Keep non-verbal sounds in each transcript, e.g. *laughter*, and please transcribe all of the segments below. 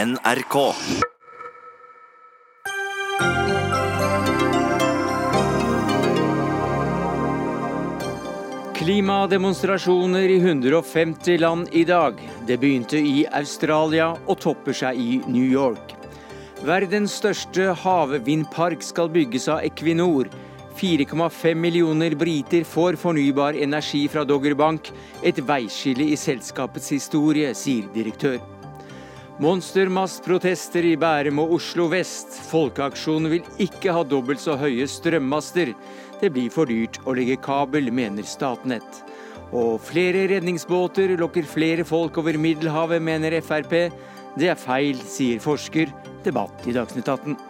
NRK. Klimademonstrasjoner i 150 land i dag. Det begynte i Australia og topper seg i New York. Verdens største havvindpark skal bygges av Equinor. 4,5 millioner briter får fornybar energi fra Doggerbank. Et veiskille i selskapets historie, sier direktør. Monstermastprotester i Bærum og Oslo vest. Folkeaksjonen vil ikke ha dobbelt så høye strømmaster. Det blir for dyrt å legge kabel, mener Statnett. Og flere redningsbåter lokker flere folk over Middelhavet, mener Frp. Det er feil, sier forsker. Debatt i Dagsnytt 18.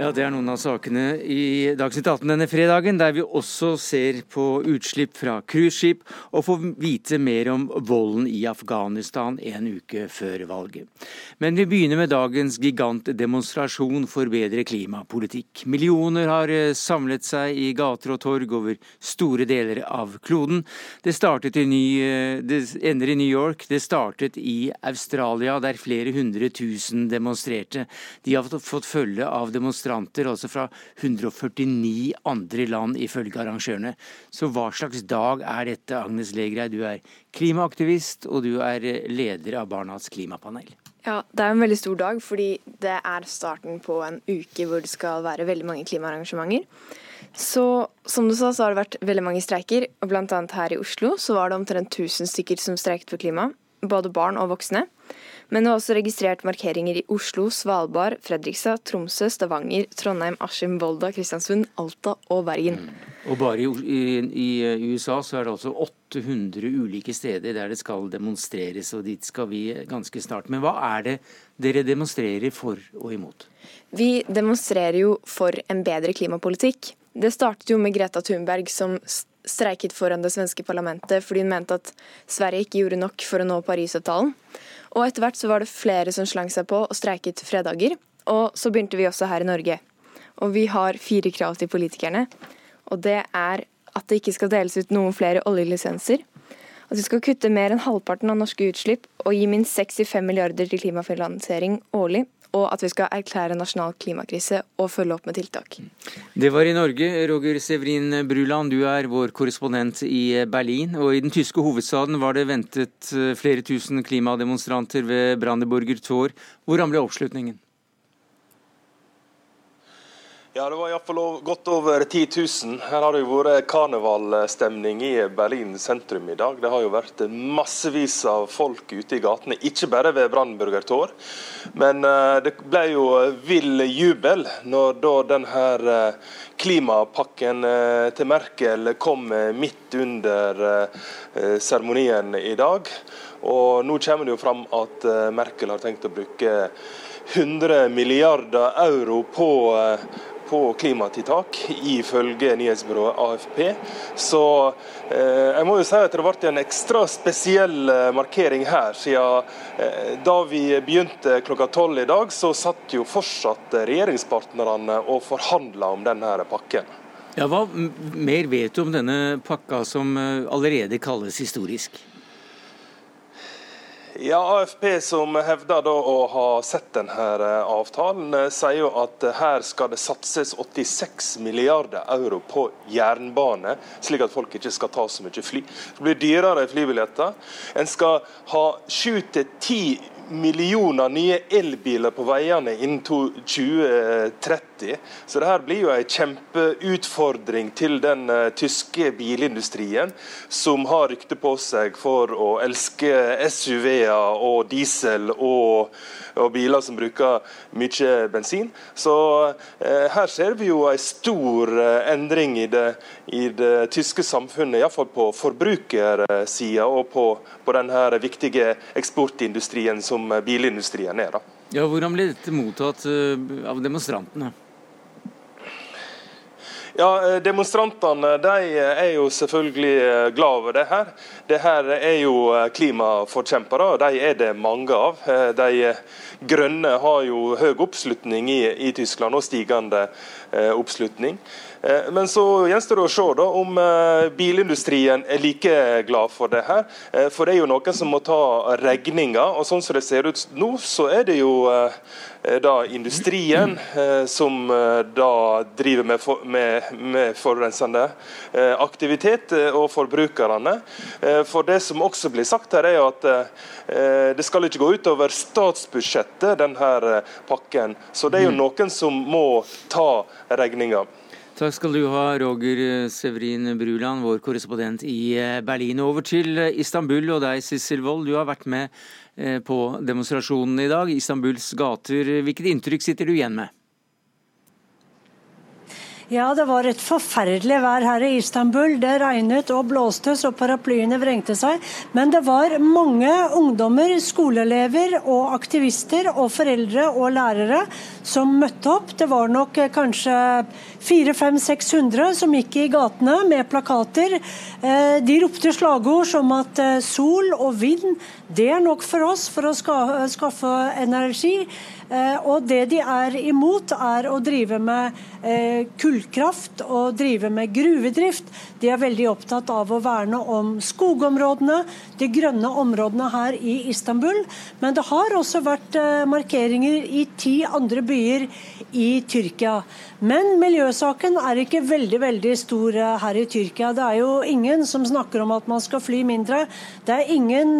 Ja, Det er noen av sakene i Dagsnytt 18 denne fredagen, der vi også ser på utslipp fra cruiseskip og får vite mer om volden i Afghanistan en uke før valget. Men vi begynner med dagens gigantdemonstrasjon for bedre klimapolitikk. Millioner har eh, samlet seg i gater og torg over store deler av kloden. Det, startet i ny, eh, det ender i New York, det startet i Australia, der flere hundre tusen demonstrerte. De har fått følge av demonstranter demonstranter, altså fra 149 andre land, ifølge arrangørene. Så hva slags dag er dette, Agnes Legrei? Du er klimaaktivist, og du er leder av Barnas klimapanel. Ja, Det er en veldig stor dag, fordi det er starten på en uke hvor det skal være veldig mange klimaarrangementer. Så som du sa, så har det vært veldig mange streiker. og annet her i Oslo så var det omtrent 1000 stykker som streiket for klima. Både barn og voksne. Men det er også registrert markeringer i Oslo, Svalbard, Fredrikstad, Tromsø, Stavanger, Trondheim, Askim, Volda, Kristiansund, Alta og Bergen. Mm. Og bare i, i, i, USA så er det altså 800 ulike steder der det skal demonstreres, og dit skal vi ganske snart. Men hva er det dere demonstrerer for og imot? Vi demonstrerer jo for en bedre klimapolitikk. Det startet jo med Greta Thunberg som streiket foran det svenske parlamentet fordi hun mente at Sverige ikke gjorde nok for å nå Parisavtalen. Og etter hvert så var det flere som slang seg på og streiket fredager. Og så begynte vi også her i Norge. Og vi har fire krav til politikerne. Og det er at det ikke skal deles ut noen flere oljelisenser. At vi skal kutte mer enn halvparten av norske utslipp og gi minst 65 milliarder til klimafinansiering årlig og at vi skal erklære nasjonal klimakrise og følge opp med tiltak. Det var i Norge. Roger Severin Bruland, du er vår korrespondent i Berlin. Og i den tyske hovedstaden var det ventet eh, flere tusen klimademonstranter ved Brandenburger Tor. Hvordan ble oppslutningen? Ja, Det var iallfall godt over 10 000. Her har det jo vært karnevalstemning i Berlin sentrum i dag. Det har jo vært massevis av folk ute i gatene, ikke bare ved Brandenburger Tor. Men uh, det ble jo vill jubel når da denne uh, klimapakken uh, til Merkel kom midt under seremonien i dag. Og nå kommer det jo fram at Merkel har tenkt å bruke 100 milliarder euro på på klimatiltak, ifølge nyhetsbyrået AFP. Så eh, jeg må jo si at det ble en ekstra spesiell eh, markering her. siden eh, Da vi begynte klokka tolv i dag, så satt jo fortsatt regjeringspartnerne og forhandla om denne pakken. Ja, Hva mer vet du om denne pakka som eh, allerede kalles historisk? Ja, AFP, som hevder å ha sett denne eh, avtalen, eh, sier jo at eh, her skal det satses 86 milliarder euro på jernbane, slik at folk ikke skal ta så mye fly. Det blir dyrere flybilletter. En skal ha 7-10 millioner nye elbiler på veiene innen 2030. Så det her blir jo en kjempeutfordring til den uh, tyske bilindustrien, som har rykte på seg for å elske SUV-er og diesel og og biler som bruker mye bensin. Så eh, her ser vi jo en stor eh, endring i det, i det tyske samfunnet, iallfall på forbrukersida og på, på denne viktige eksportindustrien som bilindustrien er. Da. Ja, Hvordan ble dette mottatt av demonstrantene? Ja, eh, Demonstrantene de er jo selvfølgelig eh, glad over det her. Det her er jo eh, klimaforkjempere, og de er det mange av. De grønne har jo høy oppslutning i, i Tyskland, og stigende oppslutning. Men så gjenstår det å se da, om bilindustrien er like glad for det her. For det er jo noen som må ta regninga. Og sånn som det ser ut nå, så er det jo da industrien som da driver med, for, med, med forurensende aktivitet, og forbrukerne. For det som også blir sagt her, er at det skal ikke gå utover statsbudsjettet, denne pakken. Så det er jo mm. noen som må ta regninga. Takk skal du ha, Roger Severin Bruland, vår korrespondent i eh, Berlin. Over til eh, Istanbul og deg, Sissel Wold. Du har vært med eh, på demonstrasjonen i dag. Istanbuls gater. Hvilket inntrykk sitter du igjen med? Ja, det var et forferdelig vær her i Istanbul. Det regnet og blåste så paraplyene vrengte seg. Men det var mange ungdommer, skoleelever og aktivister og foreldre og lærere som møtte opp. Det var nok kanskje 400-500-600 som gikk i gatene med plakater. Eh, de ropte slagord som at eh, sol og vind, det er nok for oss for å skaffe energi. Eh, og det de er imot, er å drive med eh, kullkraft og drive med gruvedrift. De er veldig opptatt av å verne om skogområdene, de grønne områdene her i Istanbul. Men det har også vært eh, markeringer i ti andre byer i Tyrkia. Men miljøsaken er ikke veldig veldig stor her i Tyrkia. Det er jo ingen som snakker om at man skal fly mindre. Det er ingen,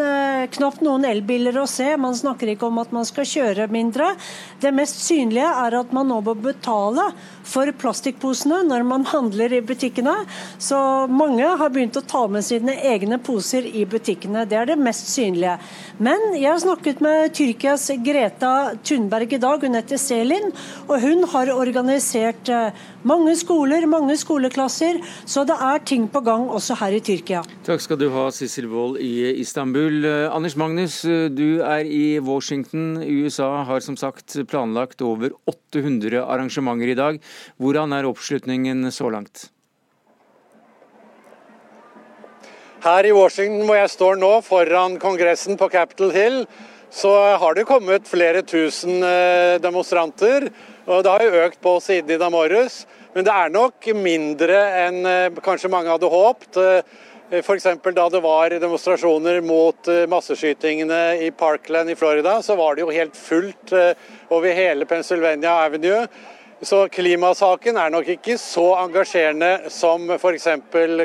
knapt noen elbiler å se. Man snakker ikke om at man skal kjøre mindre. Det mest synlige er at man nå må betale for plastikkposene når man handler i butikkene. Så mange har begynt å ta med sine egne poser i butikkene. Det er det mest synlige. Men jeg har snakket med Tyrkias Greta Thunberg i dag, hun heter Selin. Og hun har organisert eh, mange skoler, mange skoleklasser. Så det er ting på gang også her i Tyrkia. Takk skal du ha, Sissel Wold i Istanbul. Eh, Anders Magnus, eh, du er i Washington. USA har som sagt planlagt over 800 arrangementer i dag. Hvordan er oppslutningen så langt? Her i Washington hvor jeg står nå, foran Kongressen på Capitol Hill, så har det kommet flere tusen eh, demonstranter. og Det har jo økt på siden i dag morges. Men det er nok mindre enn eh, kanskje mange hadde håpt. Eh, F.eks. da det var demonstrasjoner mot masseskytingene i Parkland i Florida, så var det jo helt fullt over hele Pennsylvania Avenue. Så klimasaken er nok ikke så engasjerende som f.eks.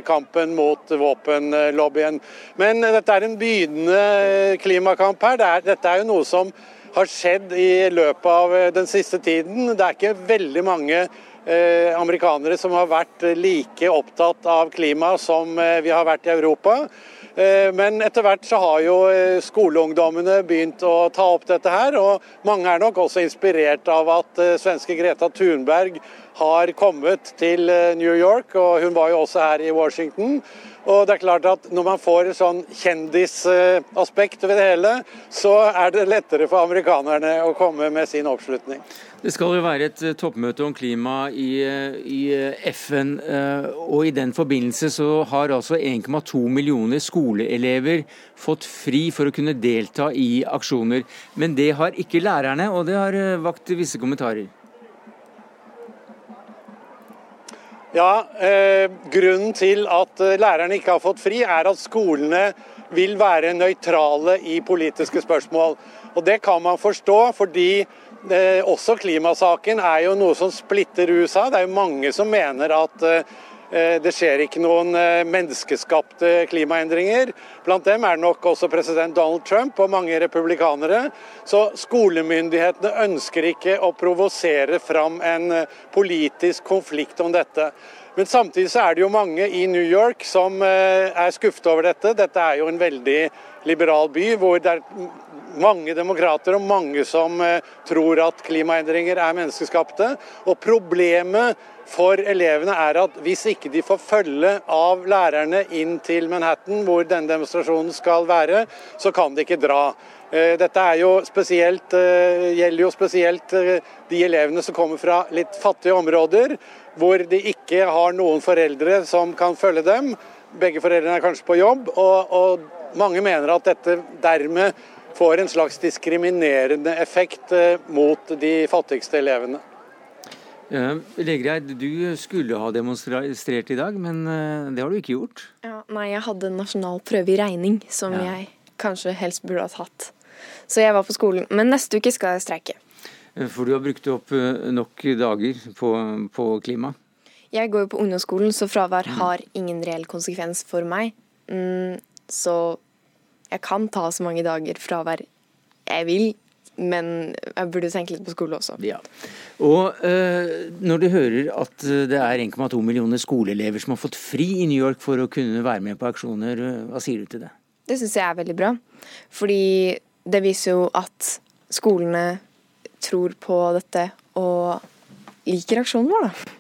kampen mot våpenlobbyen. Men dette er en begynnende klimakamp her. Det er, dette er jo noe som har skjedd i løpet av den siste tiden. Det er ikke veldig mange eh, amerikanere som har vært like opptatt av klima som eh, vi har vært i Europa. Eh, men etter hvert så har jo eh, skoleungdommene begynt å ta opp dette her. Og mange er nok også inspirert av at eh, svenske Greta Thunberg har kommet til New York, og hun var jo også her i Washington. Og det er klart at Når man får et sånn kjendisaspekt ved det hele, så er det lettere for amerikanerne å komme med sin oppslutning. Det skal jo være et eh, toppmøte om klima i, eh, i eh, FN, og i den forbindelse så har altså 1,2 millioner skoleelever fått fri for å kunne delta i aksjoner. Men det har ikke lærerne, og det har vakt visse kommentarer. Ja, eh, Grunnen til at eh, lærerne ikke har fått fri, er at skolene vil være nøytrale i politiske spørsmål. Og Det kan man forstå, fordi eh, også klimasaken er jo noe som splitter USA. Det er jo mange som mener at eh, det skjer ikke noen eh, menneskeskapte klimaendringer. Blant dem er nok også president Donald Trump og mange republikanere. Så skolemyndighetene ønsker ikke å provosere fram en eh, politisk konflikt om dette. Men samtidig så er det jo mange i New York som er skuffet over dette. Dette er jo en veldig liberal by hvor det er mange demokrater og mange som tror at klimaendringer er menneskeskapte. Og problemet for elevene er at hvis ikke de får følge av lærerne inn til Manhattan, hvor denne demonstrasjonen skal være, så kan de ikke dra. Dette dette jo spesielt, eh, gjelder jo spesielt eh, de elevene som kommer fra litt fattige områder, hvor de ikke har noen foreldre som kan følge dem. Begge foreldrene er kanskje på jobb, og, og mange mener at dette dermed får en slags diskriminerende effekt mot de fattigste elevene. Uh, Legreid, du skulle ha demonstrert i dag, men uh, det har du ikke gjort? Ja, nei, jeg hadde en nasjonal prøve i regning som ja. jeg kanskje helst burde ha tatt. Så jeg var på skolen. Men neste uke skal jeg streike. Uh, for du har brukt opp nok dager på, på klima? Jeg går jo på ungdomsskolen, så fravær mm. har ingen reell konsekvens for meg. Mm, så jeg kan ta så mange dager fravær jeg vil, men jeg burde tenke litt på skole også. Ja. Og uh, når du hører at eh, det er 1,2 millioner skoleelever som har fått fri i New York for å kunne være med på aksjoner, eh, hva sier du til det? Det syns jeg er veldig bra. Fordi det viser jo at skolene tror på dette og liker aksjonen vår, da.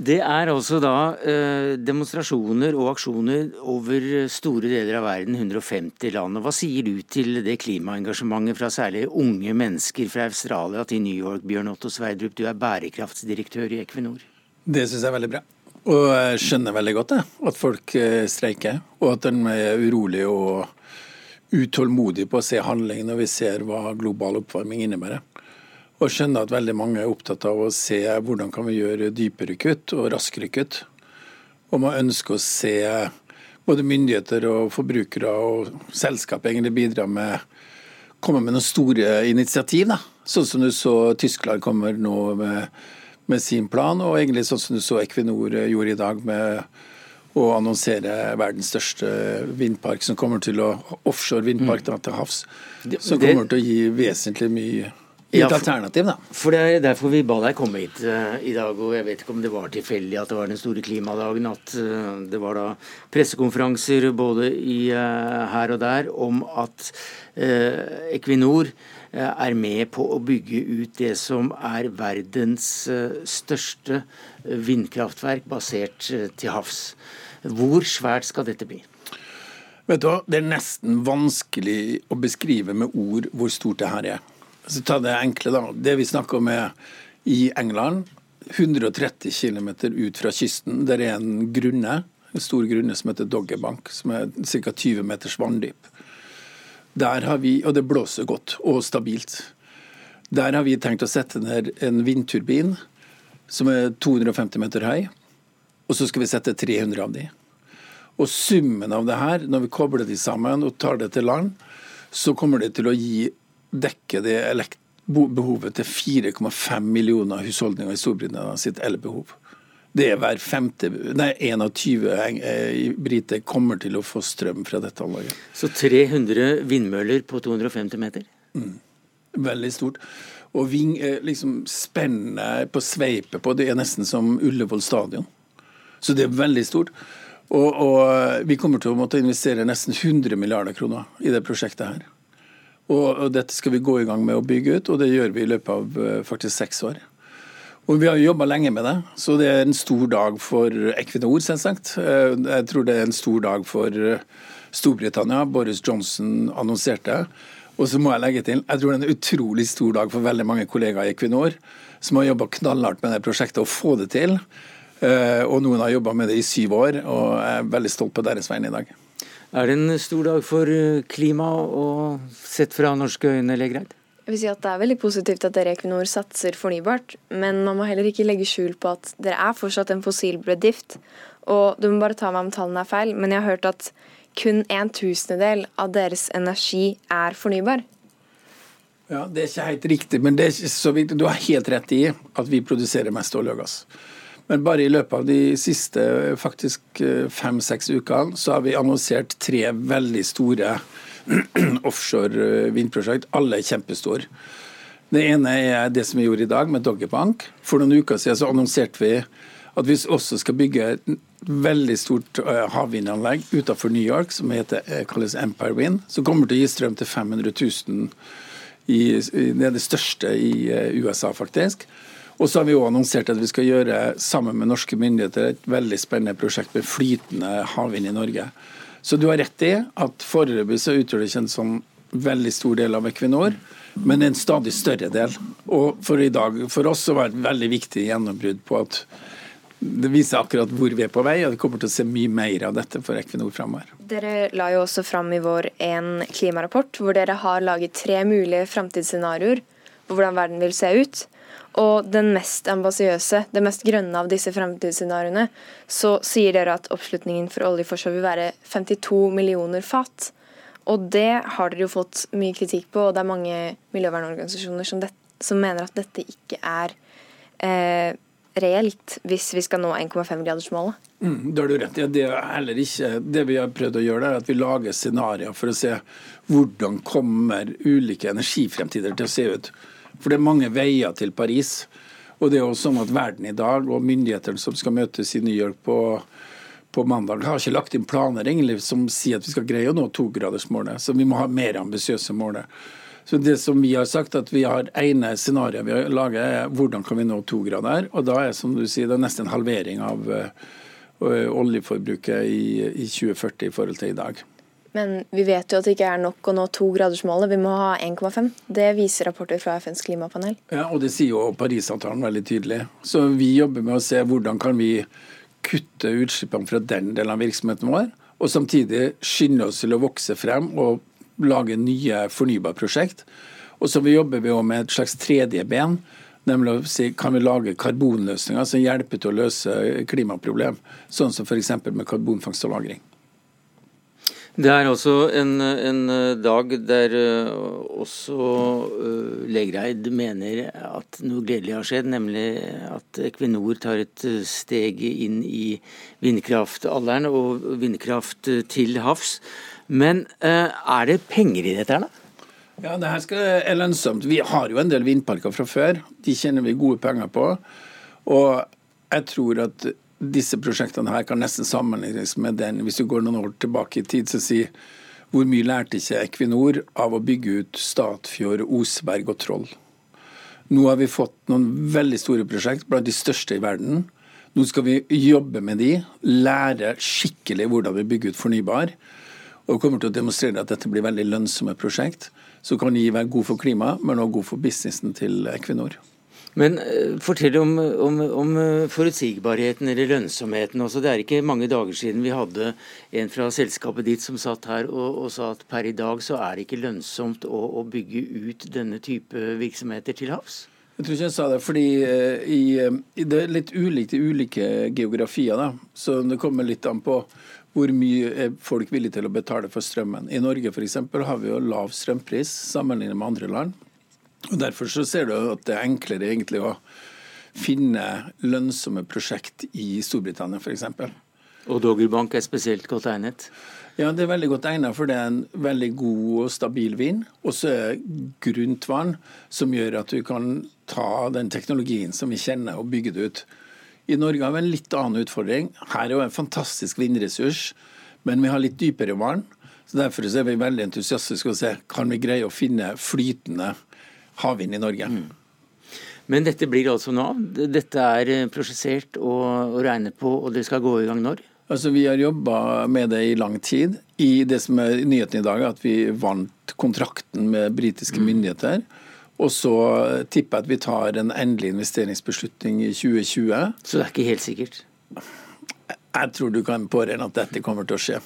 Det er altså da eh, demonstrasjoner og aksjoner over store deler av verden, 150 land. Og hva sier du til det klimaengasjementet fra særlig unge mennesker fra Australia til New York? Bjørn Otto Sverdrup, du er bærekraftsdirektør i Equinor. Det syns jeg er veldig bra. Og jeg skjønner veldig godt det, at folk eh, streiker. Og at de er urolige og utålmodige på å se handling når vi ser hva global oppvarming innebærer og skjønner at veldig mange er opptatt av å se hvordan kan vi gjøre dypere kutt og raskere kutt. Og man ønsker å se både myndigheter og forbrukere og selskap egentlig bidra med komme med noen store initiativ. da. Sånn som du så Tyskland kommer nå med, med sin plan, og egentlig sånn som du så Equinor gjorde i dag med å annonsere verdens største vindpark, som kommer til å offshore vindpark mm. til havs. Som kommer til å gi vesentlig mye i et alternativ, da. For Det er derfor vi ba deg komme hit uh, i dag. og Jeg vet ikke om det var tilfeldig at det var den store klimadagen. At uh, det var da pressekonferanser både i, uh, her og der om at Equinor er med på å bygge ut det som er verdens største vindkraftverk basert til havs. Hvor svært skal dette bli? Vet du hva, Det er nesten vanskelig å beskrive med ord hvor stort det her er. Så ta det enkle, da. Det vi snakker om er i England, 130 km ut fra kysten, der er en grunne, en stor grunne som heter Doggerbank, som er ca. 20 meters vanndyp. Der har vi, Og det blåser godt og stabilt. Der har vi tenkt å sette ned en vindturbin som er 250 meter høy, og så skal vi sette 300 av de. Og summen av det her, når vi kobler de sammen og tar det til land, så kommer det til å gi dekker det behovet til 4,5 millioner husholdninger i Storbritannia sitt elbehov. Det er hver femte, nei, en av 20 eh, briter kommer til å få strøm fra dette anlegget. Så 300 vindmøller på 250 meter? Mm. Veldig stort. Og ving, eh, liksom spennet på sveipet på, det er nesten som Ullevål stadion. Så det er veldig stort. Og, og vi kommer til å måtte investere nesten 100 milliarder kroner i det prosjektet her. Og, dette skal vi gå i gang med å bygge ut, og det gjør vi i løpet av eh, faktisk seks år. Og Vi har jobba lenge med det, så det er en stor dag for Equinor, selvsagt. Eh, jeg tror det er en stor dag for eh, Storbritannia. Boris Johnson annonserte. Og så må jeg legge til, jeg tror det er en utrolig stor dag for veldig mange kollegaer i Equinor, som har jobba knallhardt med det prosjektet og få det til. Og noen har jobba med det i syv år, og jeg er veldig stolt på deres vegne i dag. Er det en stor dag for eh, klima og sett fra norske øyne, Legreit? Jeg vil si at Det er veldig positivt at dere i Equinor satser fornybart, men man må heller ikke legge skjul på at dere er fortsatt en fossilbedrift. Og du må bare ta meg om tallene er feil, men jeg har hørt at kun en tusendedel av deres energi er fornybar. Ja, Det er ikke helt riktig, men det er ikke så viktig. du har helt rett i at vi produserer mest olje og gass. Men bare i løpet av de siste faktisk eh, fem-seks ukene så har vi annonsert tre veldig store *clears throat* offshore eh, vindprosjekt. Alle er kjempestore. Det ene er det som vi gjorde i dag med Doggerbank. For noen uker siden så annonserte vi at vi også skal bygge et veldig stort eh, havvindanlegg utenfor New York som heter, kalles Empire Wind, som kommer til å gi strøm til 500 000. I, det er det største i USA, faktisk. Og så har vi jo annonsert at vi skal gjøre, sammen med norske myndigheter, et veldig spennende prosjekt med flytende havvind i Norge. Så du har rett i at foreløpig så utgjør det ikke en sånn veldig stor del av Equinor, men en stadig større del. Og for i dag, for oss så var det et veldig viktig gjennombrudd på at det viser akkurat hvor vi er på vei, og vi kommer til å se mye mer av dette for Equinor framover. Dere la jo også fram i vår en klimarapport hvor dere har laget tre mulige framtidsscenarioer på hvordan verden vil se ut. Og den mest ambisiøse, det mest grønne av disse fremtidsscenarioene, så sier dere at oppslutningen for oljeforskning vil være 52 millioner fat. Og det har dere jo fått mye kritikk på, og det er mange miljøvernorganisasjoner som, det, som mener at dette ikke er eh, reelt hvis vi skal nå 1,5-gradersmålet. Mm, det har du rett i. Det, er ikke, det vi har prøvd å gjøre, er at vi lager scenarioer for å se hvordan kommer ulike energifremtider til å se ut. For det er mange veier til Paris. Og det er jo sånn at verden i dag, og myndighetene som skal møtes i New York på, på mandag, har ikke lagt inn planer egentlig som sier at vi skal greie å nå togradersmålet. Så vi må ha mer ambisiøse mål. Så det som vi har sagt, at vi har ene scenario vi har laget, er hvordan kan vi nå to grader. Og da er som du sier, det er nesten en halvering av uh, oljeforbruket i 2040 i forhold til i dag. Men vi vet jo at det ikke er nok å nå togradersmålet. Vi må ha 1,5. Det viser rapporter fra FNs klimapanel. Ja, og Det sier jo Parisavtalen veldig tydelig. Så vi jobber med å se hvordan kan vi kutte utslippene fra den delen av virksomheten vår, og samtidig skynde oss til å vokse frem og lage nye fornybarprosjekt. Og så jobber vi med et slags tredje ben. Nemlig å si, Kan vi lage karbonløsninger som hjelper til å løse klimaproblem, sånn som f.eks. med karbonfangst og -lagring. Det er altså en, en dag der uh, også uh, Legreid mener at noe gledelig har skjedd, nemlig at Equinor tar et steg inn i vindkraftalderen og vindkraft til havs. Men uh, er det penger i dette her, da? Ja, det her skal, er lønnsomt. Vi har jo en del vindparker fra før. De tjener vi gode penger på. Og jeg tror at disse prosjektene her kan nesten sammenlignes med den hvis du går noen år tilbake i tid, så si hvor mye lærte ikke Equinor av å bygge ut Statfjord, Oseberg og Troll? Nå har vi fått noen veldig store prosjekt, blant de største i verden. Nå skal vi jobbe med de, lære skikkelig hvordan vi bygger ut fornybar. Og kommer til å demonstrere at dette blir veldig lønnsomme prosjekt. som kan gi være god for klimaet, men også god for businessen til Equinor. Men uh, fortell om, om, om, eh, forutsigbarheten eller lønnsomheten. Også. Det er ikke mange dager siden vi hadde en fra selskapet ditt som satt her og, og sa at per i dag så er det ikke lønnsomt å, å, bygge ut denne type virksomheter til havs? Jeg tror ikke jeg sa det, fordi i, i, uh, det er litt ulikt i ulike geografier. Da. Så det kommer litt an på hvor mye er folk villige til å betale for strømmen. I Norge f.eks. har vi jo lav strømpris sammenlignet med andre land. Og Derfor så ser du at det er enklere egentlig å finne lønnsomme prosjekt i Storbritannia f.eks. Og Doggerbank er spesielt godt egnet? Ja, det er veldig godt egnet, for det er en veldig god og stabil vind. Og så er grunt vann, som gjør at du kan ta den teknologien som vi kjenner, og bygge det ut. I Norge har vi en litt annen utfordring. Her er jo en fantastisk vindressurs, men vi har litt dypere vann. Så Derfor er vi veldig entusiastiske og se kan vi greie å finne flytende havvind i Norge. Mm. Men dette blir altså nå av? Dette er prosessert prosjessert og, og regnet på, og det skal gå i gang når? Altså, Vi har jobba med det i lang tid. I det som er nyheten i dag, er at vi vant kontrakten med britiske mm. myndigheter. Og så tipper jeg at vi tar en endelig investeringsbeslutning i 2020. Så det er ikke helt sikkert? Jeg tror du kan påregne at dette kommer til å skje.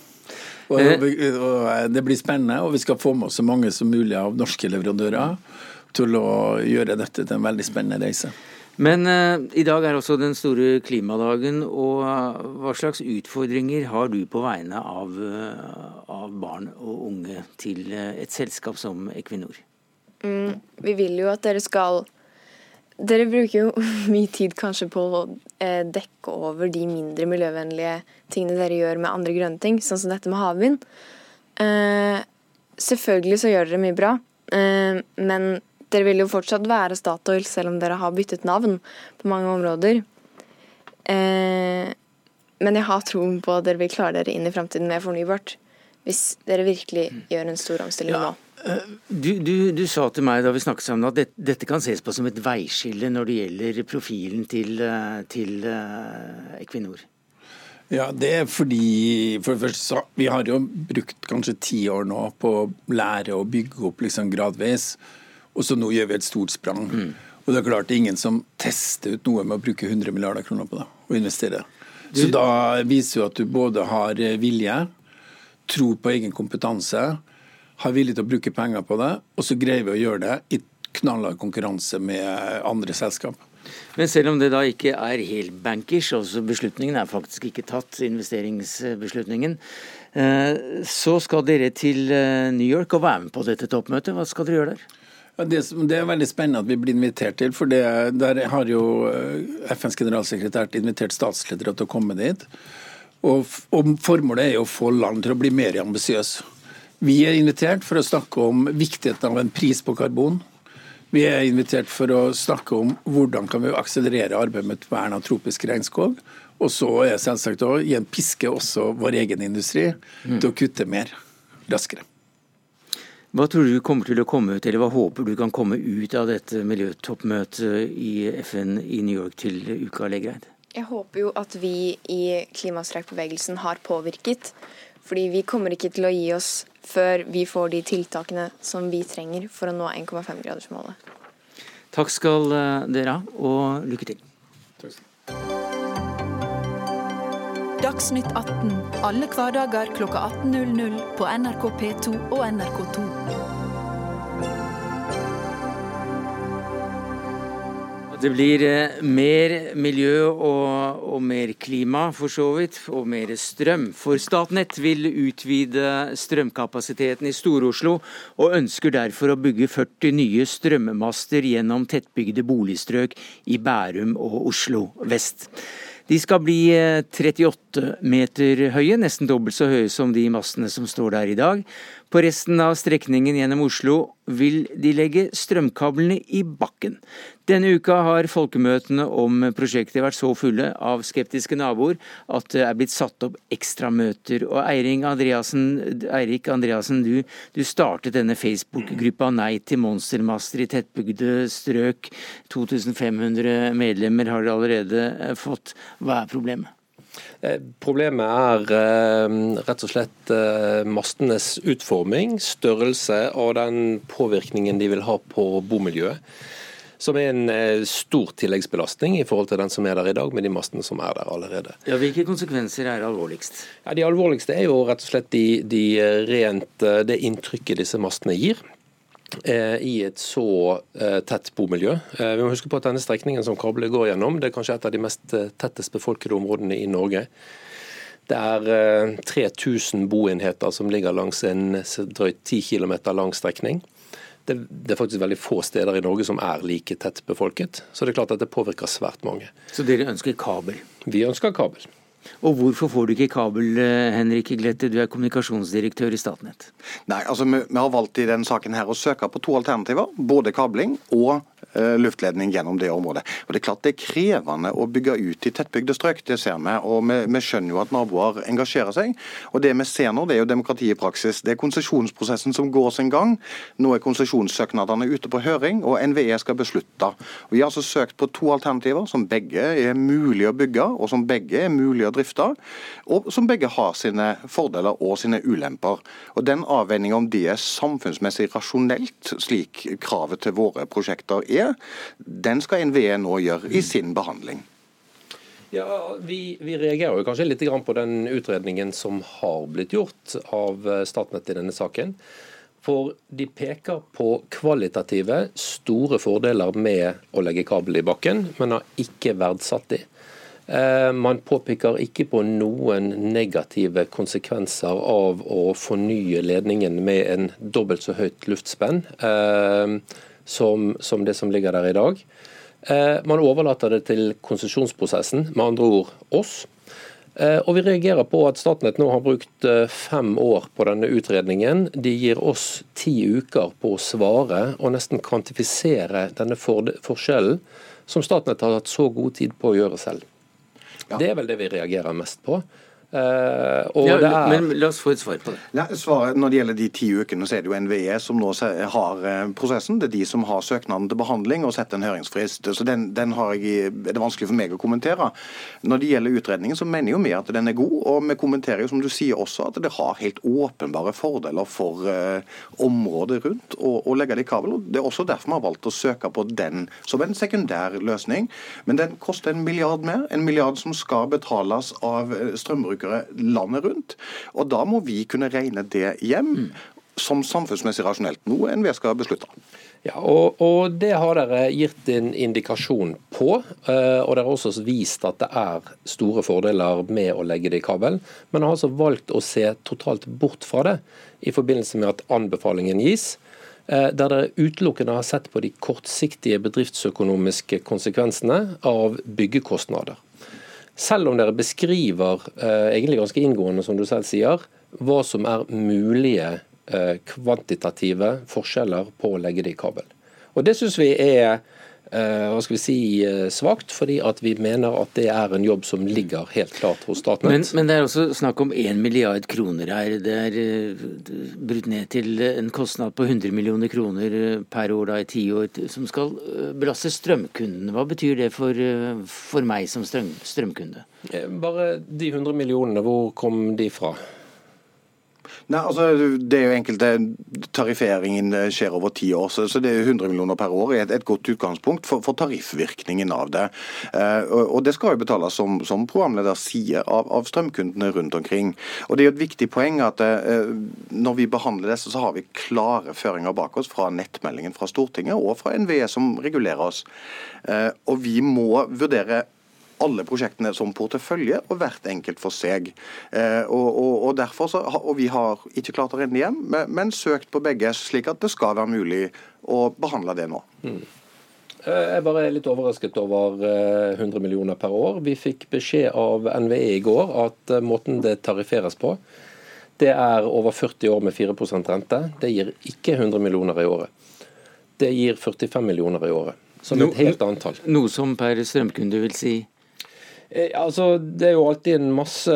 Og, og, og Det blir spennende, og vi skal få med oss så mange som mulig av norske leverandører til å gjøre dette til en veldig spennende reise. Men uh, i dag er også den store klimadagen, og uh, hva slags utfordringer har du på vegne av, uh, av barn og unge til et selskap som Equinor? Mm, vi vil jo at dere skal Dere bruker jo *laughs* mye tid kanskje på å dekke over de mindre miljøvennlige tingene dere gjør med andre grønne ting, sånn som dette med havvind. selvfølgelig så gjør dere mye bra, men dere vil jo fortsatt være Statoil, selv om dere har byttet navn på mange områder. Eh, men jeg har troen på at dere vil klare dere inn i framtiden med fornybart. Hvis dere virkelig gjør en stor omstilling ja. nå. Eh, du, du, du, sa til meg da vi snakket sammen at dette, dette kan ses på som et veiskille når det gjelder profilen til, eh, til uh, Equinor. Ja, det er fordi for det første, Vi har jo brukt kanskje ti år nå på å lære å bygge opp liksom gradvis. Og så nå gjør vi et stort sprang. Mm. Og det er klart det er ingen som tester ut noe med å bruke 100 milliarder kroner på det, og investere. Så da viser jo at du både har eh, vilje, tror på egen kompetanse, har vilje til å bruke penger på det, og så greier vi å gjøre det i knallhard konkurranse med andre selskap. Men selv om det da ikke er helt bankers, altså beslutningen er faktisk ikke tatt, investeringsbeslutningen, eh, så skal dere til eh, New York og være med på dette toppmøtet. Hva skal dere gjøre der? Det, det, er veldig spennende at vi blir invitert til. for det, Der har jo eh, FNs generalsekretær invitert statsledere til å komme dit. Og, og Formålet er jo å få land til å bli mer ambisiøse. Vi er invitert for å snakke om viktigheten av en pris på karbon. Vi er invitert for å snakke om hvordan kan vi akselerere arbeidet med vern av tropisk regnskog. Og så er selvsagt å gi en piske også vår egen industri mm. til å kutte mer raskere. Hva tror du kommer til å komme ut, eller hva håper du kan komme ut av dette miljøtoppmøtet i FN i New York til uka, Legreid? Jeg håper jo at vi i klimastreikbevegelsen har påvirket. Fordi vi kommer ikke til å gi oss før vi får de tiltakene som vi trenger for å nå 1,5-gradersmålet. Takk skal eh, dere ha, og lykke til. Takk Dagsnytt 18 alle hverdager kl 18.00 på NRK P2 og NRK2. Det blir eh, mer miljø og, og, mer klima, for så vidt, og mer strøm. For Statnett vil utvide strømkapasiteten i Stor-Oslo, og ønsker derfor å bygge 40 nye strømmemaster gjennom tettbygde boligstrøk i Bærum og Oslo vest. De skal bli 38 eh, meter høye, nesten dobbelt så høye som de mastene som står der i dag. På resten av strekningen gjennom Oslo vil de legge strømkablene i bakken. Denne uka har folkemøtene om prosjektet vært så fulle av skeptiske naboer at det er blitt satt opp ekstramøter. Og Eirik Andreassen, Eirik Andreassen du, du, startet denne Facebook-gruppa Nei til monstermaster i tettbygde strøk. 2500 medlemmer har dere allerede fått. Hva er problemet? Eh, problemet er eh, rett og slett eh, mastenes utforming, størrelse og den påvirkningen de vil ha på bomiljøet som er en stor tilleggsbelastning i forhold til den som er der i dag, med de mastene som er der allerede. Ja, Hvilke konsekvenser er alvorligst? Ja, De alvorligste er jo rett og slett de, de rent, det inntrykket disse mastene gir i et så tett bomiljø. Vi må huske på at denne strekningen som kabler går gjennom, det er kanskje et av de mest tettest befolkede områdene i Norge. Det er 3000 boenheter som ligger langs en drøyt 10 km lang strekning det, det, er faktisk veldig få steder i Norge som er like tett befolket. Så det er klart at det påvirker svært mange. Så dere ønsker kabel? Vi ønsker kabel. Og hvorfor får du ikke kabel, eh, Henrik Glette, du er kommunikasjonsdirektør i Statnett? Nei, altså vi, vi har valgt i denne saken her å søke på to alternativer. Både kabling og Eh, luftledning gjennom det området. Og Det er klart det er krevende å bygge ut i tettbygde strøk, det ser vi. og vi, vi, skjønner jo at naboer engasjerer seg. og Det vi ser nå, det er jo demokrati i praksis. Det er konsesjonsprosessen som går sin gang. Nå er konsesjonssøknadene ute på høring, og NVE skal beslutte. Vi har altså søkt på to alternativer som begge er mulig å bygge, og som begge er mulig å drifte. Og som begge har sine fordeler og sine ulemper. Og Den avveininga om de er samfunnsmessig rasjonelt, slik kravet til våre prosjekter er, den skal NVE nå gjøre i sin behandling. Ja, vi, vi, reagerer jo kanskje litt på den utredningen som har blitt gjort av eh, Statnett i denne saken. For de peker på kvalitative, store fordeler med å legge kabel i bakken, men har ikke verdsatt de. Eh, man påpeker ikke på noen negative konsekvenser av å fornye ledningen med en dobbelt så høyt luftspenn. Som, som det som ligger der i dag. Eh, man overlater det til konsesjonsprosessen, med andre ord oss. Eh, og Vi reagerer på at Statnett nå har brukt eh, fem år på denne utredningen. De gir oss ti uker på å svare og nesten kvantifisere denne forskjellen, som Statnett har hatt så god tid på å gjøre selv. Ja. Det er vel det vi reagerer mest på. Uh, ja, er... Men la oss få et svar på det. Ja, svaret, når det gjelder de ti ukene, så er det jo NVE som nå har eh, prosessen. Det er de som har søknaden til behandling og setter en høringsfrist. Så den, den jeg, er det vanskelig for meg å kommentere. Når det gjelder utredningen, så mener jo vi at den er god. Og vi kommenterer jo, som du sier også, at det har helt åpenbare fordeler for uh, området rundt å, å legge det i kabel. Det er også derfor vi har valgt å søke på den som en sekundær løsning. Men den koster en milliard mer. En milliard som skal betales av strømbrukere forbrukere landet rundt. Og da må vi kunne regne det hjem. som samfunnsmessig rasjonelt, noe NVE skal beslutte. Ja, og, og, Det har dere gitt en indikasjon på. Eh, og Dere har også vist at det er store fordeler med å legge det i kabel. Men har altså valgt å se totalt bort fra det i forbindelse med at anbefalingen gis. Eh, der dere utelukkende har sett på de kortsiktige bedriftsøkonomiske konsekvensene av byggekostnader. Selv om dere beskriver eh, egentlig ganske inngående, som du selv sier, hva som er mulige Eh, kvantitative forskjeller på å legge det i kabel. Og Det syns vi er hva skal vi si, eh, svakt, fordi at vi mener at det er en jobb som ligger helt klart hos Statnett. Men, men det er også snakk om 1 milliard kroner her. Det er brutt ned til en kostnad på 100 millioner kroner per år da, i ti år, som skal belaste strømkundene. Hva betyr det for, for meg som strøm, strømkunde? Bare de 100 millionene, hvor kom de fra? Nei, altså Det er jo enkelte Tarifferingen skjer over ti år, så, det er 100 millioner per år et, et godt utgangspunkt for, for, tariffvirkningen av det. Eh, og, Det skal jo betales, som, som programleder sier, av, av, strømkundene rundt omkring. Og Det er jo et viktig poeng at eh, når vi behandler disse, så har vi klare føringer bak oss fra nettmeldingen fra Stortinget og fra NVE som regulerer oss. Eh, og vi må vurdere alle prosjektene som portefølje, og hvert enkelt for seg. Eh, og, og, og derfor så, og Vi har ikke klart å renne hjem, men, men, søkt på begge, slik at det skal være mulig å behandle det nå. Mm. Jeg bare er litt overrasket over 100 eh, millioner per år. Vi fikk beskjed av NVE i går at eh, måten det tarifferes på, det er over 40 år med 4 rente. Det gir ikke 100 millioner i året. Det gir 45 millioner i året. Som et helt annet tall. Noe som per strømkunde vil si? Eh, altså, Det er jo alltid en masse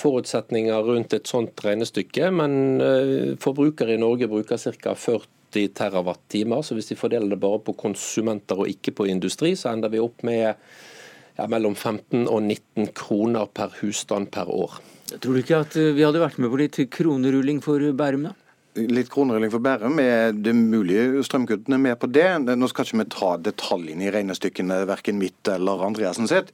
forutsetninger rundt et sånt regnestykke, men eh, forbrukere i Norge bruker ca. 40 TWh, så hvis de fordeler det bare på konsumenter og ikke på industri, så ender vi opp med ja, mellom 15 og 19 kroner per husstand per år. Tror du ikke at eh, vi hadde vært med på litt kronerulling for Bærum, da? Litt kronerulling for Bærum. Er det mulige strømkuttene med på det? Nå skal ikke vi ta detaljene i regnestykkene, verken mitt eller Andreassen sitt.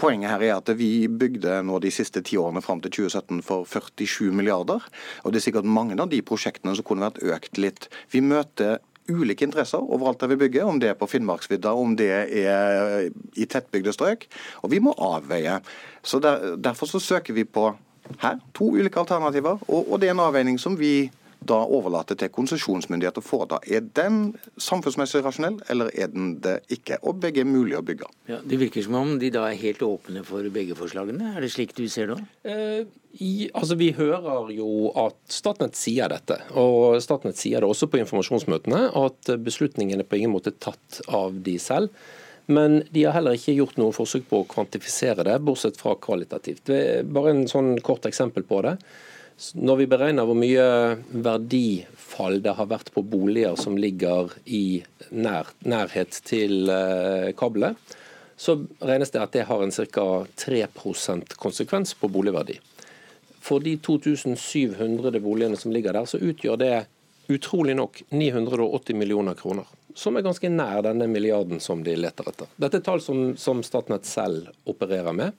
Poenget her er at vi bygde nå de siste ti årene fram til 2017 for 47 milliarder. Og det er sikkert mange av de prosjektene som kunne vært økt litt. Vi møter ulike interesser overalt der vi bygger, om det er på Finnmarksvidda, om det er i tettbygde strøk. Og vi må avveie. Så der, Derfor så søker vi på her to ulike alternativer, og, og det er en avveining som vi da overlate til konsesjonsmyndighet å foreta. Er den samfunnsmessig rasjonell, eller er den det ikke? Og begge er mulig å bygge. Ja, det virker som om de da er helt åpne for begge forslagene. Er det slik du ser det? Eh, i, altså Vi hører jo at Statnett sier dette, og Statnett sier det også på informasjonsmøtene, at beslutningene på ingen måte er tatt av de selv. Men de har heller ikke gjort noe forsøk på å kvantifisere det, bortsett fra kvalitativt. Bare en sånn kort eksempel på det. Når vi beregner hvor mye verdifall det har vært på boliger som ligger i nær, nærhet til eh, kablet, så regnes det at det har en ca. 3% konsekvens på boligverdi. For de 2700 boligene som ligger der, så utgjør det utrolig nok 980 millioner kroner. Som er ganske nær denne milliarden som de leter etter. Dette er tall som, som Statnett selv opererer med.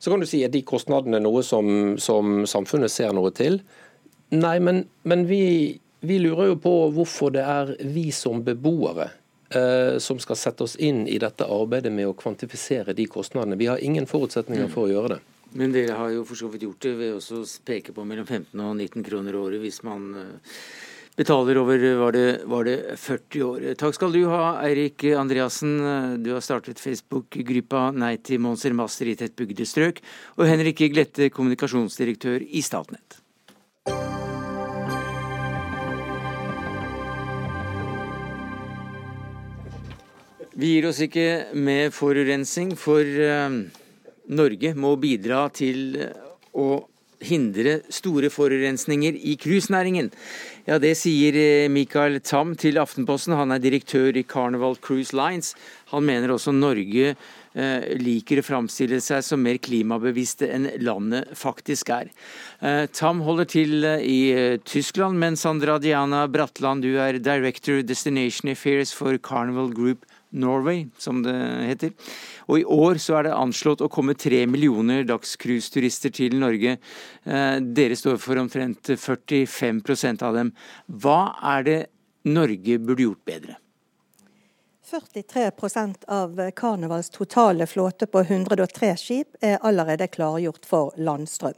Så kan du si at de kostnadene er noe som, som, samfunnet ser noe til. Nei, men, men vi, vi, lurer jo på hvorfor det er vi som beboere eh, som skal sette oss inn i dette arbeidet med å kvantifisere de kostnadene. Vi har ingen forutsetninger for å gjøre det. Men dere har jo for så vidt gjort det ved å peke på mellom 15 og 19 kroner året hvis man eh, betaler over var det, var det 40 år. Takk skal du ha, Eirik Andreassen. Du har startet Facebook-gruppa Nei til Monser Master i tettbygde strøk. Og Henrik Glette, kommunikasjonsdirektør i Statnett. Vi gir oss ikke med forurensning, for uh, Norge må bidra til å hindre store forurensninger i cruisenæringen. Ja, Det sier eh, Michael Tam til Aftenposten. Han er direktør i Carnival Cruise Lines. Han mener også Norge eh, liker å framstille seg som mer klimabevisste enn landet faktisk er. Eh, Tam holder til i Tyskland, men Sandra Diana Bratland, du er Director Destination Affairs for Carnival Group Norway, som det heter. Og i år så er det anslått å komme tre millioner dagscruiseturister til Norge. Eh, dere står for omtrent 45% av dem. Hva er det Norge burde gjort bedre? 43% av Karnevals totale flåte på 103 skip er allerede klargjort for landstrøm.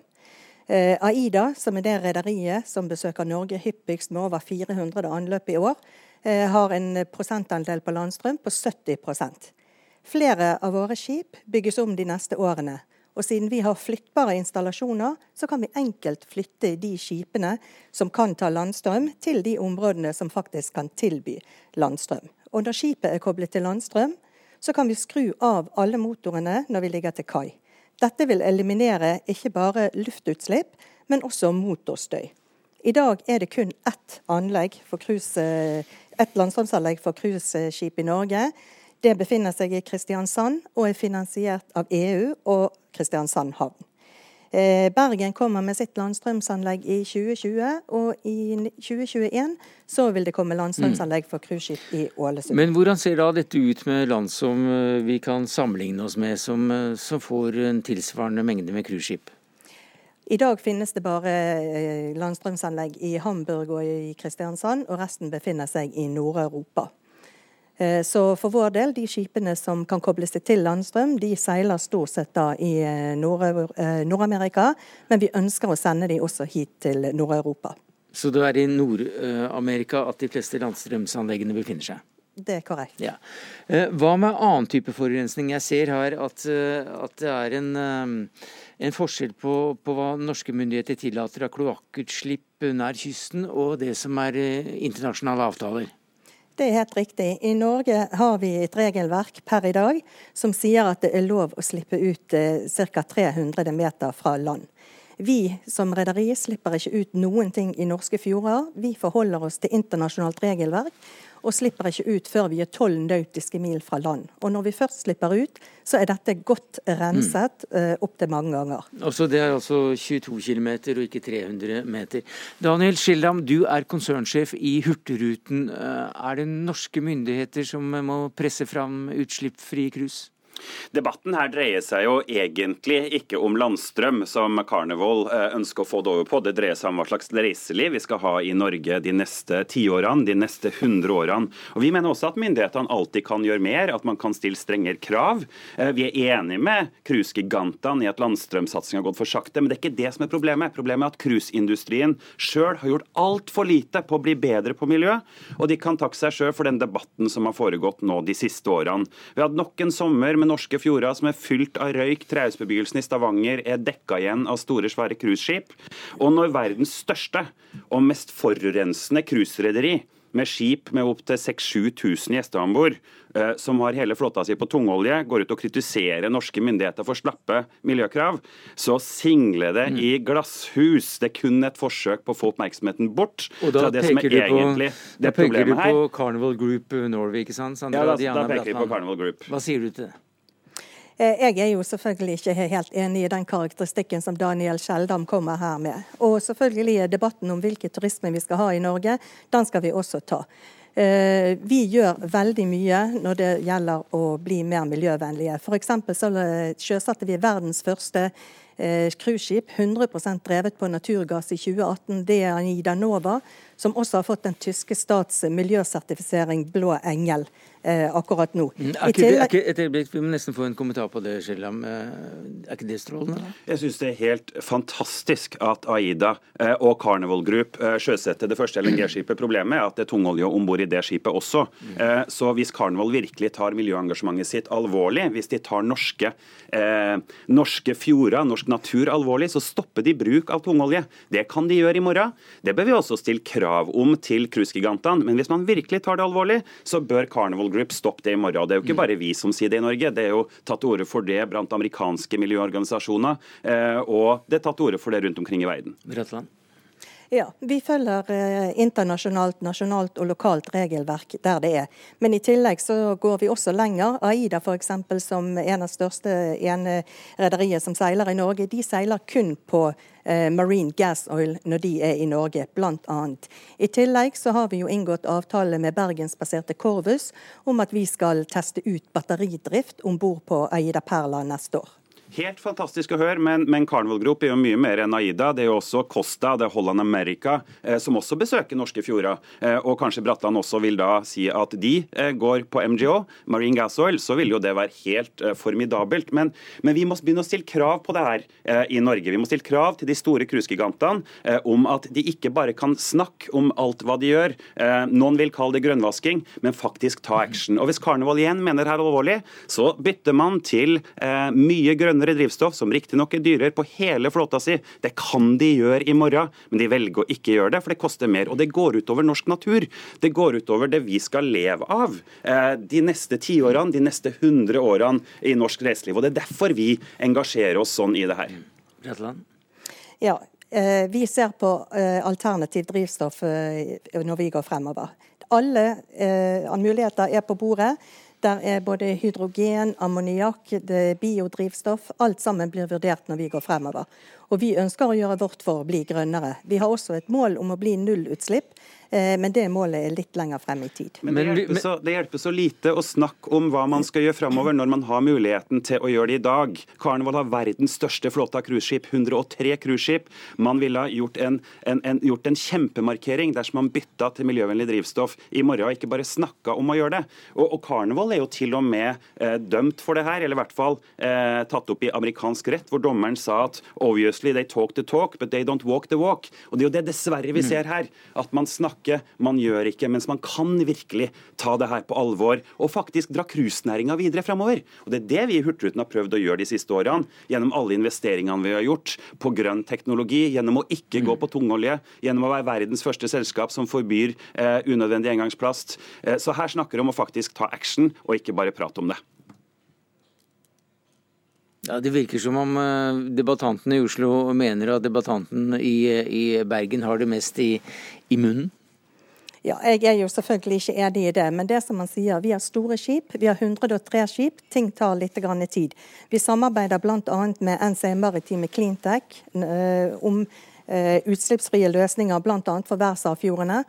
Eh, Aida, som er det rederiet som besøker Norge hyppigst med over 400 anløp i år, har en prosentandel på landstrøm på 70% Flere av våre skip bygges om de neste årene. Og siden vi har flyttbare installasjoner, så kan vi enkelt flytte de skipene som kan ta landstrøm, til de områdene som faktisk kan tilby landstrøm. Og når skipet er koblet til landstrøm, så kan vi skru av alle motorene når vi ligger til kai. Dette vil eliminere ikke bare luftutslipp, men også motorstøy. I dag er det kun ett anlegg for cruise, et landstrømsanlegg for cruiseskip i Norge. Det befinner seg i Kristiansand og er finansiert av EU og Kristiansand havn. Eh, Bergen kommer med sitt landstrømsanlegg i 2020, og i 2021 så vil det komme landstrømsanlegg for cruiseskip i Ålesund. Men hvordan ser da dette ut med land som eh, vi kan sammenligne oss med, som, eh, som får en tilsvarende mengde med cruiseskip? I dag finnes det bare landstrømsanlegg i Hamburg og i Kristiansand, og resten befinner seg i Nord-Europa. Eh, så for vår del, de skipene som kan koble seg til landstrøm, de seiler stort sett da i eh, eh, Nord-Amerika, men vi ønsker å sende de også hit til Nord-Europa. Så det er i Nord-Amerika at de fleste landstrømsanleggene befinner seg? Det er korrekt. Ja. Hva med annen type forurensning? Jeg ser her at, at det er en, en forskjell på, på, hva norske myndigheter tillater av kloakkutslipp nær kysten, og det som er internasjonale avtaler. Det er helt riktig. I Norge har vi et regelverk per i dag som sier at det er lov å slippe ut eh, ca. 300 meter fra land. Vi som rederi slipper ikke ut noen ting i norske fjorder. Vi forholder oss til internasjonalt regelverk og slipper ikke ut før vi er tolv nautiske mil fra land. Og når vi først slipper ut, så er dette godt renset mm. uh, opptil mange ganger. Altså Det er altså 22 km og ikke 300 meter. Daniel Schildam, du er konsernsjef i Hurtigruten. Eh, er det norske myndigheter som må presse fram utslippsfrie cruise? Debatten her dreier seg jo egentlig ikke om landstrøm, som Carnival eh, ønsker å få det over på. Det dreier seg om hva slags reiseliv vi skal ha i Norge de neste tiårene, de neste hundre årene. Og Vi mener også at myndighetene alltid kan gjøre mer, at man kan stille strengere krav. Eh, vi er enig med cruisegigantene i at landstrømsatsingen har gått for sakte, men det er ikke det som er problemet. Problemet er at cruiseindustrien sjøl har gjort altfor lite på å bli bedre på miljø, og de kan takke seg sjøl for den debatten som har foregått nå de siste årene. Vi hadde nok en sommer med norske fjorder som er fylt av røyk. Trehusbebyggelsen i Stavanger er dekka igjen av store, svære cruiseskip. Og når verdens største og mest forurensende cruiserederi med skip med opptil 6000-7000 gjester om bord, eh, som har hele flåta si på tungolje, går ut og kritiserer norske myndigheter for slappe miljøkrav, så singler det mm. i glasshus. Det er kun et forsøk på å få oppmerksomheten bort fra det som er egentlig på, det problemet her. Da peker du på Carnival Group Norway, ikke sant? Sandra, ja, da, da peker vi på Carnival Group. Hva sier du til det? Eh, jeg er jo selvfølgelig ikke helt enig i den karakteristikken som Daniel Skjeldam kommer her med. Og selvfølgelig er debatten om hvilken turisme vi skal ha i Norge, den skal vi også ta. Eh, vi gjør veldig mye når det gjelder å bli mer miljøvennlige. F.eks. så sjøsatte vi verdens første eh, cruiseskip, 100% drevet på naturgass i 2018. Det er Anida Nova, som også har fått den tyske stats miljøsertifisering Blå engel eh, akkurat nå. Mm, er ikke, det, er ikke, et øyeblikk, Vi må nesten få en kommentar på det, Skjellam. Eh, er ikke det strålende? Jeg syns det er helt fantastisk at Aida eh, og Carnival Group eh, sjøsetter det første LNG-skipet. Problemet er at det er tungolje om bord i det skipet også. Eh, så hvis Carnival virkelig tar miljøengasjementet sitt alvorlig, hvis de tar norske, eh, norske fjorder, norsk natur alvorlig, så stopper de bruk av tungolje. Det kan de gjøre i morgen. Det bør vi også stille krav krav om til cruisegigantene. Men hvis man virkelig tar det alvorlig, så bør Carnival Group stoppe det i morgen. Og Det er jo ikke bare vi som sier det i Norge, det er jo tatt til orde for det blant amerikanske miljøorganisasjoner. Eh, og det er tatt til orde for det rundt omkring i verden. Bratland. Ja, vi følger eh, internasjonalt, nasjonalt og lokalt regelverk der det er. Men i tillegg så går vi også lenger. Aida f.eks. som en av største ene rederiet som seiler i Norge, de seiler kun på eh, marine gas oil når de er i Norge, bl.a. I tillegg så har vi jo inngått avtale med bergensbaserte Corvus om at vi skal teste ut batteridrift om bord på Aida Perla neste år. Helt fantastisk å høre, men, men Carnival Group er jo mye mer enn Aida. Det er jo også Costa, det er Holland America, eh, som også besøker norske fjorder. Eh, og kanskje Bratland også vil da si at de eh, går på MGO, Marine Gas Oil, så vil jo det være helt eh, formidabelt. Men, men, vi må begynne å stille krav på det her eh, i Norge. Vi må stille krav til de store cruisegigantene eh, om at de ikke bare kan snakke om alt hva de gjør. noen vil kalle det grønnvasking, men faktisk ta action. Og hvis Carnival igjen mener her alvorlig, så bytter man til mye grønnere renere drivstoff, som riktignok er dyrere på hele flåta si. Det kan de gjøre i morgen, men de velger å ikke gjøre det, for det koster mer. Og det går utover norsk natur. Det går utover det vi skal leve av eh, de neste tiårene, de neste hundre årene i norsk reiseliv. Og det er derfor vi engasjerer oss sånn i det her. Ja, eh, vi ser på eh, alternativt drivstoff når vi går fremover. Alle muligheter er på bordet. Der er både hydrogen, ammoniakk, biodrivstoff. Alt sammen blir vurdert når vi går fremover. Og vi ønsker å gjøre vårt for å bli grønnere. Vi har også et mål om å bli nullutslipp. Eh, men det målet er litt lenger frem i tid. Men det hjelper, så, det hjelper så lite å snakke om hva man skal gjøre fremover, når man har muligheten til å gjøre det i dag. Carnival har verdens største flåte av cruiseskip, 103 cruiseskip. Man ville gjort en, en, en, gjort en kjempemarkering dersom man bytta til miljøvennlig drivstoff i morgen, og ikke bare snakka om å gjøre det. Og, og Carnival er jo til og med eh, dømt for det her, eller i hvert fall eh, tatt opp i amerikansk rett, hvor dommeren sa at obviously they talk the talk, but they don't walk the walk. Og Det er jo det dessverre vi mm. ser her. At man snakker man gjør ikke. Mens man kan virkelig ta det her på alvor og faktisk dra cruisenæringa videre fremover. Og Det er det vi i Hurtigruten har prøvd å gjøre de siste årene. Gjennom alle investeringene vi har gjort på grønn teknologi, gjennom å ikke gå på tungolje, gjennom å være verdens første selskap som forbyr eh, unødvendig engangsplast. Eh, så her snakker vi om å faktisk ta action, og ikke bare prate om det. Ja, Det virker som om uh, debattantene i Oslo mener at debattanten i, i Bergen har det mest i, i munnen? Ja, Jeg er jo selvfølgelig ikke enig i det, men det som man sier, vi har store skip. Vi har 103 skip. Ting tar litt tid. Vi samarbeider bl.a. med NC Maritime Cleantech uh, om utslippsfrie løsninger bl.a. for verdensarvfjordene.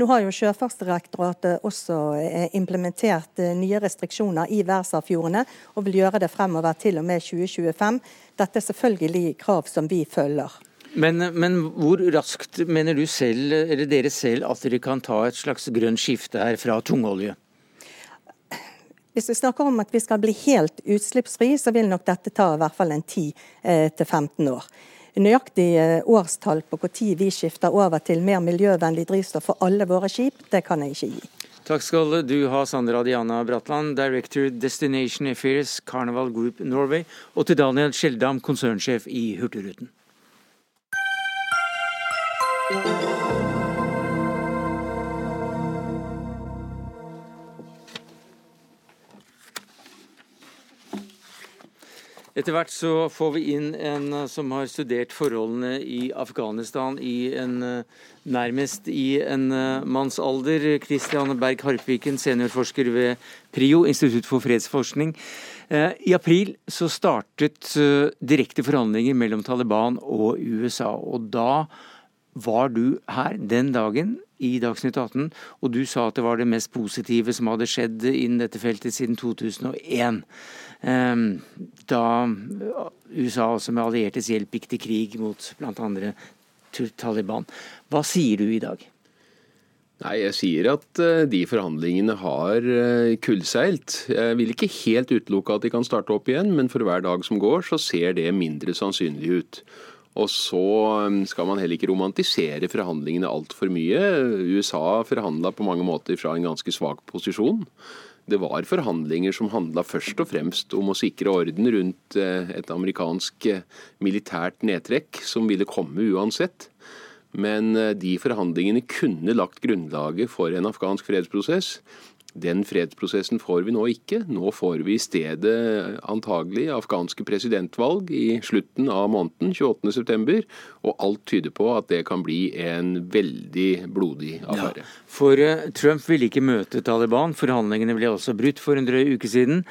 Nå har jo Sjøfartsdirektoratet også uh, implementert nye restriksjoner i verdensarvfjordene, og vil gjøre det fremover til og med 2025. Dette er selvfølgelig krav som vi følger. Men, men, hvor raskt mener du selv, eller dere selv at dere kan ta et slags grønt skifte her fra tungolje? Hvis vi snakker om at vi skal bli helt utslippsfri, så vil nok dette ta i hvert fall en 10-15 eh, år. Nøyaktig eh, årstall på når vi skifter over til mer miljøvennlig drivstoff for alle våre skip, det kan jeg ikke gi. Takk skal du ha, Sandra Diana Bratland, Director Destination Affairs Carnival Group Norway, og til Daniel Skjeldam, konsernsjef i Hurtigruten. Etter hvert så får vi inn en eh, som har studert forholdene i Afghanistan i en, eh, nærmest i en eh, mannsalder. Christian Berg Harpviken, seniorforsker ved PRIO, Institutt for fredsforskning. I april så startet direkte forhandlinger mellom Taliban og USA. Og da var du her den dagen i Dagsnytt 18, og du sa at det var det mest positive som hadde skjedd innen dette feltet siden 2001. Ehm, da USA også med alliertes hjelp gikk til krig mot bl.a. Taliban. Hva sier du i dag? Nei, Jeg sier at eh, de forhandlingene har eh, kullseilt. Jeg vil ikke helt utelukke at de kan starte opp igjen, men for hver dag som går, så ser det mindre sannsynlig ut. Og så um, skal man heller ikke romantisere forhandlingene altfor mye. USA forhandla på mange måter fra en ganske svak posisjon. Det var forhandlinger som handla først og fremst om å sikre orden rundt eh, et amerikansk eh, militært nedtrekk som ville komme uansett. Men eh, de forhandlingene kunne lagt grunnlaget for en afghansk fredsprosess. Den fredsprosessen får vi nå ikke. Nå får vi i stedet antagelig afghanske presidentvalg i slutten av måneden, 28.9. Og alt tyder på at det kan bli en veldig blodig affære. Ja, for uh, Trump ville ikke møte Taliban. Forhandlingene ble også brutt for en drøy uke siden.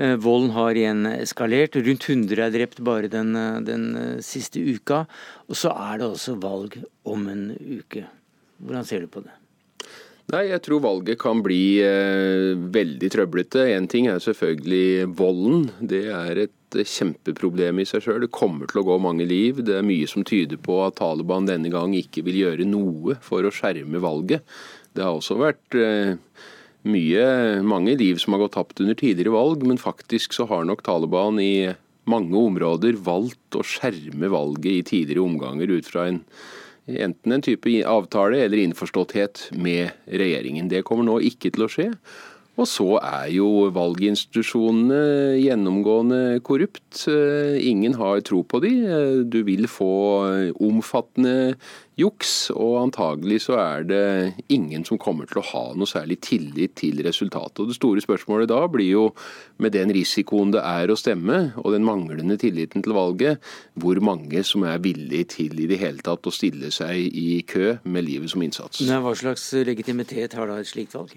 Uh, volden har igjen eskalert. Rundt 100 er drept bare den, uh, den siste uka. Og så er det også valg om en uke. Hvordan ser du på det? Nei, Jeg tror valget kan bli eh, veldig trøblete. Én ting er selvfølgelig volden. Det er et kjempeproblem i seg sjøl. Det kommer til å gå mange liv. Det er mye som tyder på at Taliban denne gang ikke vil gjøre noe for å skjerme valget. Det har også vært eh, mye, mange liv som har gått tapt under tidligere valg, men faktisk så har nok Taliban i mange områder valgt å skjerme valget i tidligere omganger ut fra en enten en type avtale eller innforståtthet med regjeringen. Det kommer nå ikke til å skje. Og så er jo valginstitusjonene gjennomgående korrupt. Eh, ingen har tro på de. Eh, du vil få omfattende juks, og antagelig så er det ingen som kommer til å ha noe særlig tillit til resultatet. Og Det store spørsmålet da blir jo, med den risikoen det er å stemme, og den manglende tilliten til valget, hvor mange som er villige til i det hele tatt å stille seg i kø med livet som innsats. Men hva slags legitimitet har da et slikt valg?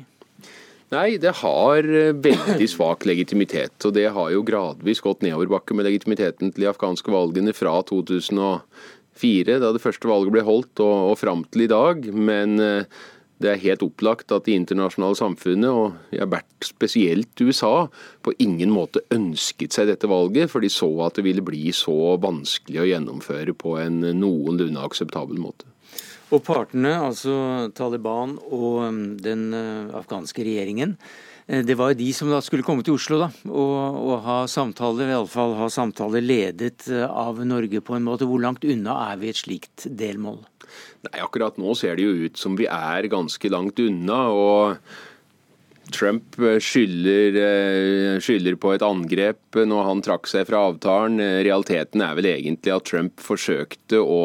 Nei, det har eh, veldig *clears throat* svak legitimitet. Og det har jo gradvis gått nedoverbakke med legitimiteten til de afghanske valgene fra 2004, da det første valget ble holdt, og, og fram til i dag. Men eh, det er helt opplagt at det internasjonale samfunnet, og jeg har vært spesielt USA, på ingen måte ønsket seg dette valget, for de så at det ville bli så vanskelig å gjennomføre på en noenlunde akseptabel måte. Og partene, altså Taliban og um, den uh, afghanske regjeringen, eh, det var de som da skulle komme til Oslo da, og, og ha samtaler, iallfall ha samtaler ledet uh, av Norge på en måte. Hvor langt unna er vi et slikt delmål? Nei, Akkurat nå ser det jo ut som vi er ganske langt unna. og Trump uh, skylder, skylder, på et angrep når han trakk seg fra avtalen. Realiteten er vel egentlig at Trump forsøkte å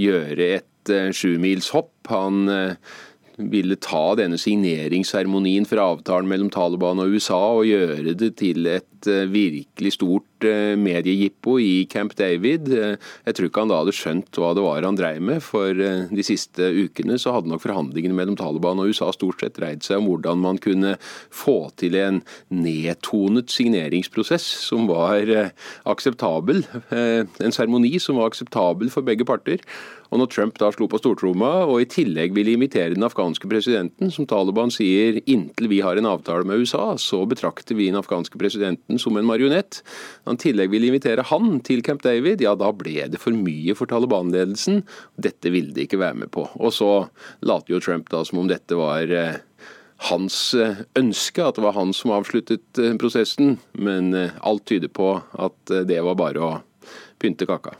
gjøre et et sjumilshopp. Han eh, ville ta denne signeringsseremonien for avtalen mellom Taliban og USA og gjøre det til et eh, virkelig stort eh, mediejippo i Camp David. Jeg tror ikke han da hadde skjønt hva det var han dreiv med, for de siste ukene så hadde nok forhandlingene mellom Taliban og USA stort sett dreid seg om hvordan man kunne få til en nedtonet signeringsprosess som var akseptabel. En seremoni som var akseptabel for begge parter. Og når Trump da slo på stortromma og i tillegg ville invitere den afghanske presidenten, som Taliban sier inntil vi har en avtale med USA, så betrakter vi den afghanske presidenten som en marionett. Når han i tillegg ville invitere han til Camp David, ja da ble det for mye for Taliban-ledelsen. Dette ville de ikke være med på. Og så later jo Trump da som om dette var eh, hans eh, ønske, at det var han som avsluttet eh, prosessen. Men alt tyder på at det var bare å pynte kaka.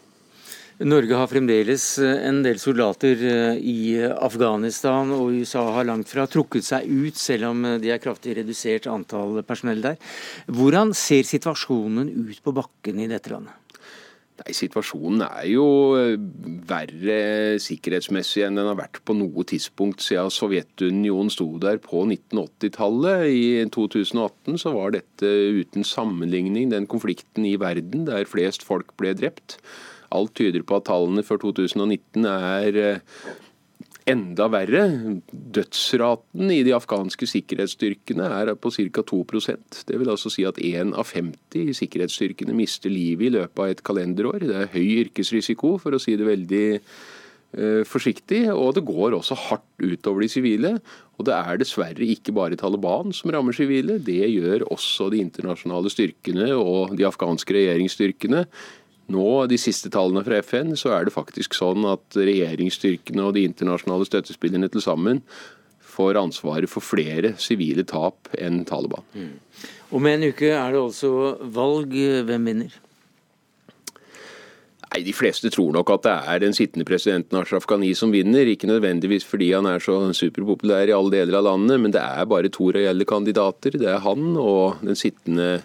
Norge har fremdeles eh, en del soldater eh, i Afghanistan, og USA har langt fra trukket seg ut, selv om eh, de har kraftig redusert antall personell der. Hvordan ser situasjonen ut på bakken i dette landet? Nei, Situasjonen er jo verre sikkerhetsmessig enn den har vært på noe tidspunkt siden Sovjetunionen sto der på 1980-tallet. I 2018 så var dette uten sammenligning den konflikten i verden der flest folk ble drept. Alt tyder på at tallene for 2019 er eh, enda verre. Dødsraten i de afghanske sikkerhetsstyrkene er på ca. 2% Det vil altså si at 1 av 50 i sikkerhetsstyrkene mister livet i løpet av et kalenderår. Det er høy yrkesrisiko, for å si det veldig uh, forsiktig. Og det går også hardt utover de sivile. Og det er dessverre ikke bare Taliban som rammer sivile. Det gjør også de internasjonale styrkene og de afghanske regjeringsstyrkene. Nå, de siste tallene fra FN, så er det faktisk sånn at regjeringsstyrkene og de internasjonale støttespillerne til sammen får ansvaret for flere sivile tap enn Taliban. Mm. Om en uke er det altså valg. Hvem vinner? Nei, De fleste tror nok at det er den sittende presidenten Ashraf Ghani som vinner. Ikke nødvendigvis fordi han er så superpopulær i alle deler av landet, men det er bare to reelle kandidater. Det er han og den sittende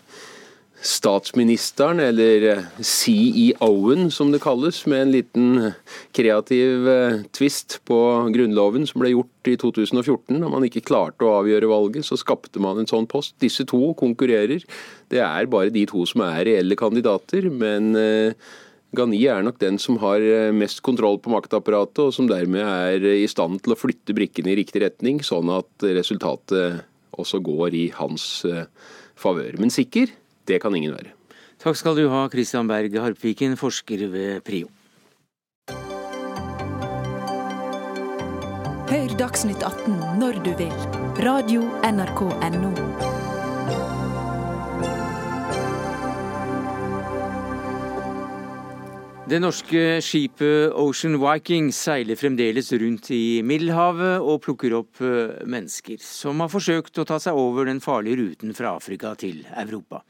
statsministeren, eller eh, CEO-en som det kalles, med en liten kreativ eh, twist på Grunnloven som ble gjort i 2014. Da man ikke klarte å avgjøre valget, så skapte man en sånn post. Disse to konkurrerer. Det er bare de to som er reelle kandidater. men Ghani er nok den som har mest kontroll på maktapparatet, og som dermed er i stand til å flytte brikkene i riktig retning, sånn at resultatet også går i hans favør. Men sikker, det kan ingen være. Takk skal du ha, Christian Berg Harpviken, forsker ved PRIO. Hør Dagsnytt 18 når du vil. Radio NRK Radio.nrk.no. Det norske skipet Ocean Viking seiler fremdeles rundt i Middelhavet og plukker opp eh, mennesker som har forsøkt å ta seg over den farlige ruten fra Afrika til Europa.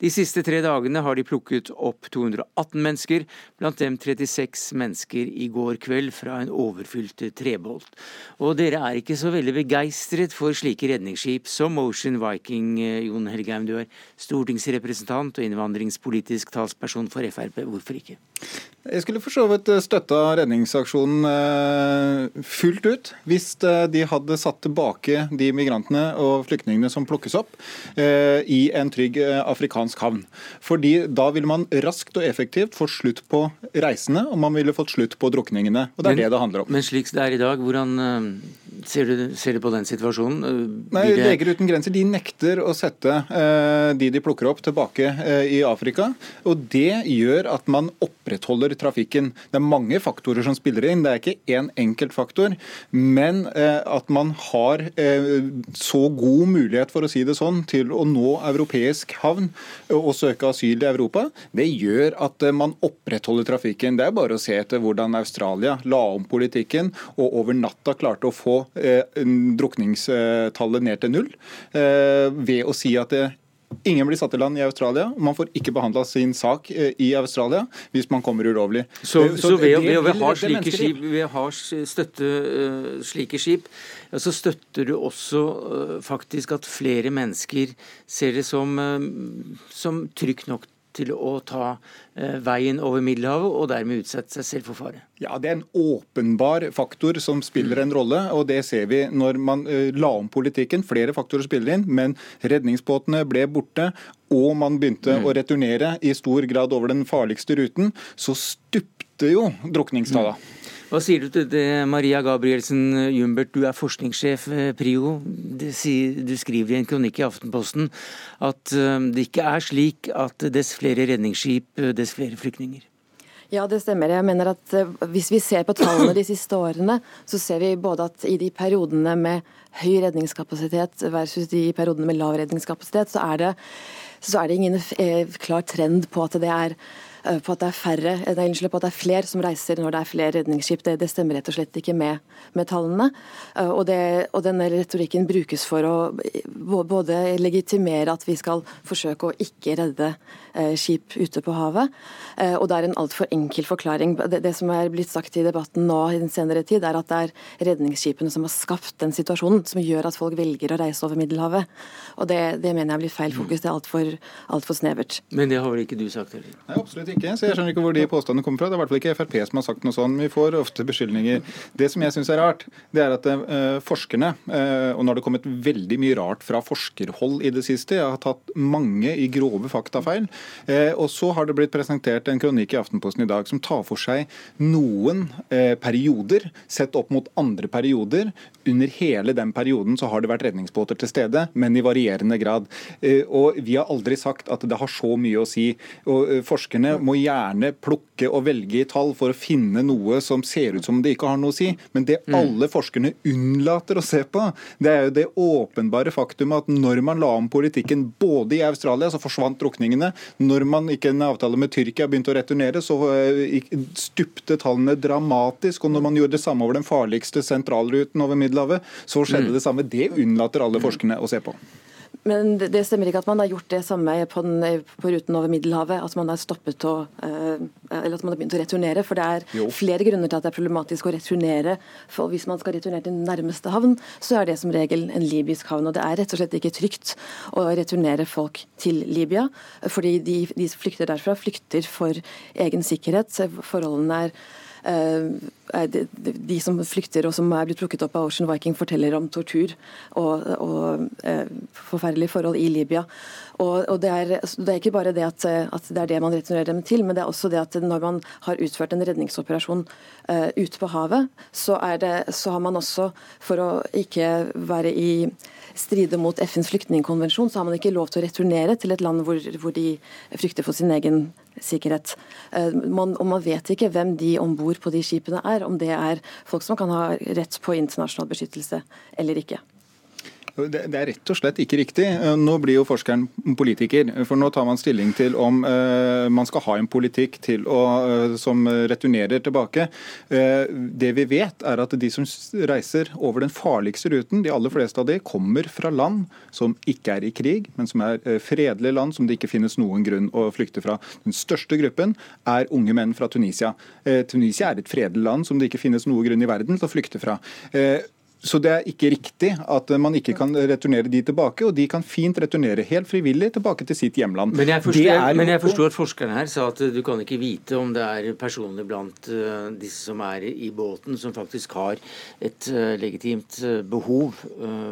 De siste tre dagene har de plukket opp 218 mennesker, blant dem 36 mennesker i går kveld fra en overfylt trebolt. Og dere er ikke så veldig begeistret for slike redningsskip som Ocean Viking, eh, Jon Helgheim. Du er stortingsrepresentant og innvandringspolitisk talsperson for Frp. Hvorfor ikke? Jeg skulle for så vidt støtta redningsaksjonen eh, fullt ut, hvis eh, de hadde satt tilbake de migrantene og flyktningene som plukkes opp, eh, i en trygg afrikansk havn. Fordi da ville man raskt og effektivt fått slutt på reisene, og man ville fått slutt på drukningene. Og det er men, det det handler om. Men slik det er i dag, hvordan ser du, ser du på den situasjonen? Nei, Leger uten grenser de nekter å sette de de plukker opp, tilbake i Afrika. Og det gjør at man opprettholder trafikken. Det er mange faktorer som spiller inn, det er ikke én enkelt faktor. Men eh, at man har eh, så god mulighet, for å si det sånn, til å nå europeisk havn og søke asyl i Europa, det gjør at eh, man opprettholder trafikken. Det er bare å se etter hvordan Australia la om politikken og over natta klarte å få drukningstallet ned til null ved å si at det Ingen blir satt i land i Australia. Man får ikke behandla sin sak eh, i Australia hvis man kommer ulovlig. Så, så, så ved, ved, ved, å ha slike skip, ved å ha støtte uh, slike skip, ja, så støtter du også faktisk at flere mennesker ser det som, som trygt nok til å ta eh, veien over Middelhavet og dermed utsette seg selv for fare? Ja, Det er en åpenbar faktor som spiller en rolle, og det ser vi når man eh, la om politikken. Flere faktorer spiller inn, men redningsbåtene ble borte. Og man begynte mm. å returnere i stor grad over den farligste ruten. Så stupte jo drukningstallene. Mm. Hva sier du til det, Maria Gabrielsen Jumbert, du er forskningssjef PRIO. Du skriver i en kronikk i Aftenposten at eh, det ikke er slik at dess flere redningsskip, eh, dess flere flyktninger. Ja, det stemmer. Jeg mener at eh, Hvis vi ser på tallene de siste årene, så ser vi både at i de periodene med høy redningskapasitet versus de periodene med lav redningskapasitet, så er det, så er det ingen klar trend på at det er Eh, på at det er færre, eh, nei, på at det er flere som reiser når det er flere redningsskip. Det, det stemmer rett og slett ikke med, med tallene. Eh, og, det, og, denne retorikken brukes for å både legitimere at vi skal forsøke å ikke redde skip ute på havet, og det er en altfor enkel forklaring. Det, det, som er blitt sagt i debatten nå i den senere tid, er at det er redningsskipene som har skapt den situasjonen som gjør at folk velger å reise over Middelhavet. Og det, det mener jeg blir feil fokus. Det er altfor alt for snevert. Men det har vel ikke du sagt heller? Nei, absolutt ikke. Så jeg skjønner ikke hvor de påstandene kommer fra. Det er i hvert fall ikke Frp som har sagt noe sånt. Vi får ofte beskyldninger. Det som jeg syns er rart, det er at uh, forskerne, uh, og nå har det kommet veldig mye rart fra forskerhold i det siste, jeg har tatt mange i grove faktafeil, uh, og så har det blitt presentert en kronikk i Aftenposten i dag som tar for seg noen perioder sett opp mot andre perioder. Under hele den perioden så har det vært redningsbåter til stede, men i varierende grad. Og Vi har aldri sagt at det har så mye å si. Og Forskerne må gjerne plukke og velge i tall for å finne noe som ser ut som det ikke har noe å si. Men det mm. alle forskerne unnlater å se på, det er jo det åpenbare faktum at når man la om politikken både i Australia, så forsvant drukningene. Når man ikke en avtale med Tyrkia begynte å returnere, så eh, stupte tallene dramatisk. Og når man gjorde det samme over den farligste sentralruten over Middelhavet, så skjedde mm. det samme. Det unnlater alle forskerne å se på. Men det, stemmer ikke at man har gjort det samme på, den, på ruten over Middelhavet. At man har stoppet å eh, Eller at man har begynt å returnere. For det er jo. flere grunner til at det er problematisk å returnere. For hvis man skal returnere til nærmeste havn, så er det som regel en libysk havn. Og det er rett og slett ikke trygt å returnere folk til Libya. Fordi de, de som flykter derfra, flykter for egen sikkerhet. Forholdene er de, de som flykter og som er blitt plukket opp av Ocean Viking, forteller om tortur og, og eh, forferdelige forhold i Libya. Og, og det, er, det, er, ikke bare det at, at, det er det man returnerer dem til, men det er også det at når man har utført en redningsoperasjon uh, ute på havet, så, det, så har man også, for å ikke være i stride mot FNs flyktningkonvensjon, så har man ikke lov til å returnere til et land hvor, hvor de frykter for sin egen sikkerhet. Eh, man, og man vet ikke hvem de om bord på de skipene er, om det er folk som kan ha rett på internasjonal beskyttelse eller ikke. Det, er rett og slett ikke riktig. Eh, nå blir jo forskeren politiker. For nå tar man stilling til om uh, man skal ha en politikk å, uh, som returnerer tilbake. Det vi vet er at de som reiser over den farligste ruten, de aller fleste av de kommer fra land som ikke er i krig, men som er fredelige land som det ikke finnes noen grunn å flykte fra. Den største gruppen er unge menn fra Tunisia. Tunisia er et fredelig land som det ikke finnes noen grunn i verden til å flykte fra. Så det er ikke riktig at man ikke kan returnere de tilbake, og de kan fint returnere helt frivillig tilbake til sitt hjemland. Men jeg forstår, men jeg forstår at forskerne her sa at du kan ikke vite om det er personer blant uh, disse som er i båten som faktisk har et uh, legitimt uh, behov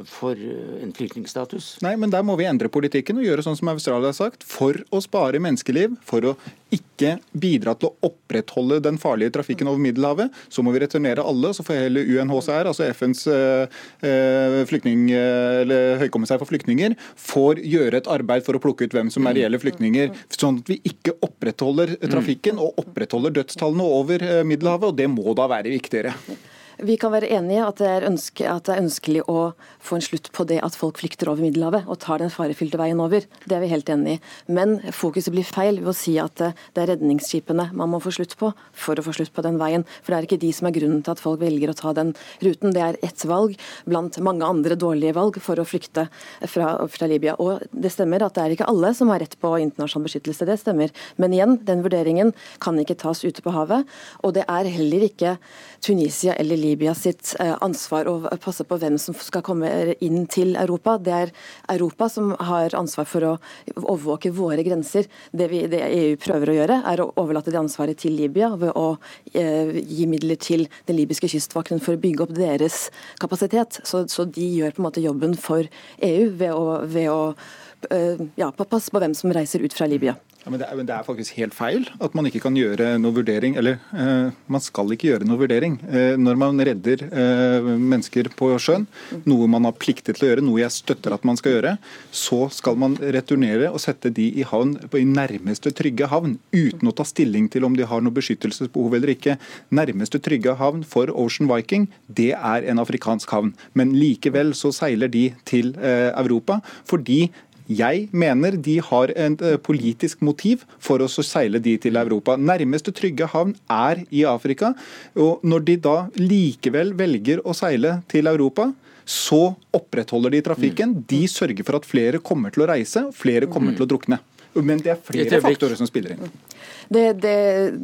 for en flyktningstatus. Nei, men der må vi endre politikken og gjøre sånn som Australia har sagt, for å spare menneskeliv, for å ikke bidra til å opprettholde den farlige trafikken over Middelhavet, så må vi returnere alle. Så får hele UNHCR, altså FNs Eh, flyktning, eller høykommissær for flyktninger får gjøre et arbeid for å plukke ut hvem som er reelle flyktninger. Sånn at vi ikke opprettholder trafikken og opprettholder dødstallene over eh, Middelhavet. og Det må da være viktigere. Vi kan være enige at er ønske, at det er ønskelig å få en slutt på det at folk flykter over Middelhavet og tar den farefylte veien over. Det er vi helt enig i. Men fokuset blir feil ved å si at det er redningsskipene man må få slutt på for å få slutt på den veien. For det er ikke de som er grunnen til at folk velger å ta den ruten. Det er ett valg blant mange andre dårlige valg for å flykte fra, fra Libya. Og det stemmer at det er ikke alle som har rett på internasjonal beskyttelse. Det stemmer. Men igjen, den vurderingen kan ikke tas ute på havet. Og det er heller ikke Tunisia eller Libya sitt eh, ansvar å passe på hvem som skal komme inn til Europa. Det er Europa som har ansvar for å overvåke våre grenser. Det, vi, det EU prøver å gjøre, er å overlate det ansvaret til Libya ved å eh, gi midler til den libyske kystvakten for å bygge opp deres kapasitet. Så, så de gjør på en måte jobben for EU ved å, ved å eh, ja, passe på hvem som reiser ut fra Libya. Ja, men det, er, men det, er, faktisk helt feil at man ikke kan gjøre noe vurdering. Eller eh, man skal ikke gjøre noe vurdering. Eh, når man redder eh, mennesker på sjøen, noe man har pliktet til å gjøre, noe jeg støtter at man skal gjøre, så skal man returnere og sette de i havn på i nærmeste trygge havn, uten å ta stilling til om de har noe beskyttelsesbehov eller ikke. Nærmeste trygge havn for Ocean Viking, det er en afrikansk havn. Men likevel så seiler de til eh, Europa fordi jeg mener de har et eh, politisk motiv for å seile de til Europa. Nærmeste trygge havn er i Afrika. og Når de da likevel velger å seile til Europa, så opprettholder de trafikken. Mm. De sørger for at flere kommer til å reise, og flere kommer mm. til å drukne. Men det er flere faktorer som spiller inn. Det, det,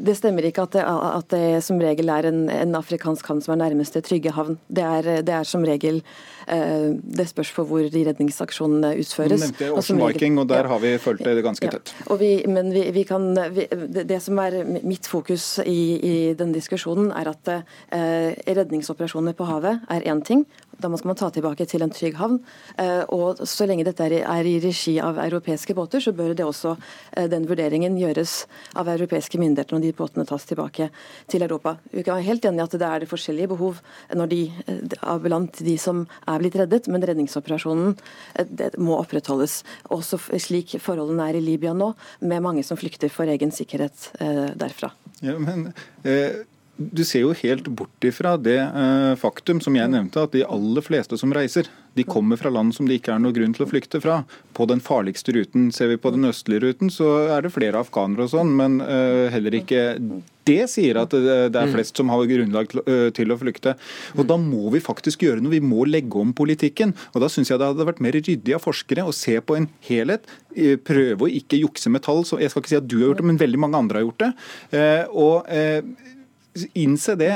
det stemmer ikke at det, at det, som regel er en, en afrikansk havn som er nærmeste trygge havn. Det er, det er som regel eh, Det spørs på hvor de redningsaksjonene utføres. Du nevnte Ocean Viking, og der ja, har vi fulgt det ganske tett. Ja, vi, men vi, vi kan, vi, det, som er mitt fokus i, i denne diskusjonen, er at eh, redningsoperasjoner på havet er én ting, da skal man ta tilbake til en trygg havn. Eh, og Så lenge dette er i regi av europeiske båter, så bør det også eh, den vurderingen gjøres av europeiske myndigheter når de båtene tas tilbake til Europa. Vi kan være helt enig at det er det forskjellige behov de, eh, blant de som er blitt reddet, men redningsoperasjonen må opprettholdes. Også slik forholdene er i Libya nå, med mange som flykter for egen sikkerhet derfra. Ja, men... Eh du ser jo helt bort ifra det uh, faktum som jeg nevnte, at de aller fleste som reiser, de kommer fra land som det ikke er noe grunn til å flykte fra. På den farligste ruten, ser vi på den østlige ruten, så er det flere afghanere og sånn, men uh, heller ikke det sier at det er flest som har grunnlag til, uh, å flykte. Og Da må vi faktisk gjøre noe, vi må legge om politikken. Og Da syns jeg det hadde vært mer ryddig av forskere å se på en helhet, prøve å ikke jukse med tall. Jeg skal ikke si at du har gjort det, men veldig mange andre har gjort det. og innse det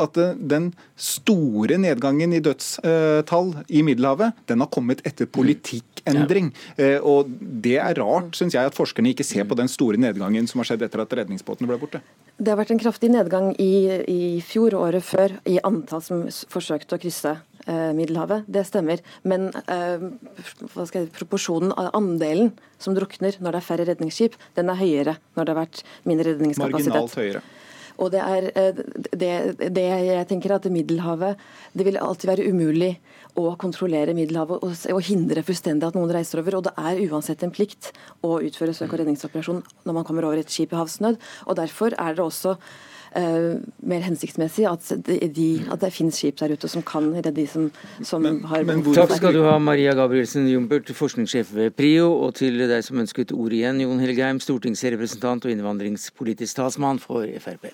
at den store nedgangen i dødstall i Middelhavet, den har kommet etter politikkendring. Eh, og Det er rart, syns jeg, at forskerne ikke ser på den store nedgangen som har skjedd etter at redningsbåtene ble borte. Det har vært en kraftig nedgang i, i fjor og året før i antall som forsøkte å krysse eh, Middelhavet. Det stemmer. Men eh, jeg, proporsjonen av andelen som drukner når det er færre redningsskip, den er høyere når det har vært mindre redningskapasitet. Marginalt høyere. Og det er eh, det, det, jeg tenker at Middelhavet Det vil alltid være umulig å kontrollere Middelhavet og, og hindre fullstendig at noen reiser over. Og det er uansett en plikt å utføre søk- og redningsoperasjon når man kommer over et skip i havsnød. Og derfor er det også Uh, mer hensiktsmessig at, de, at det finnes skip der ute som kan redde de som, som men, har men, Takk skal du ha, Maria Gabrielsen Jumbert, forskningssjef ved PRIO, og til deg som ønsket ordet igjen, Jon Helgheim, stortingsrepresentant og innvandringspolitisk talsmann for Frp.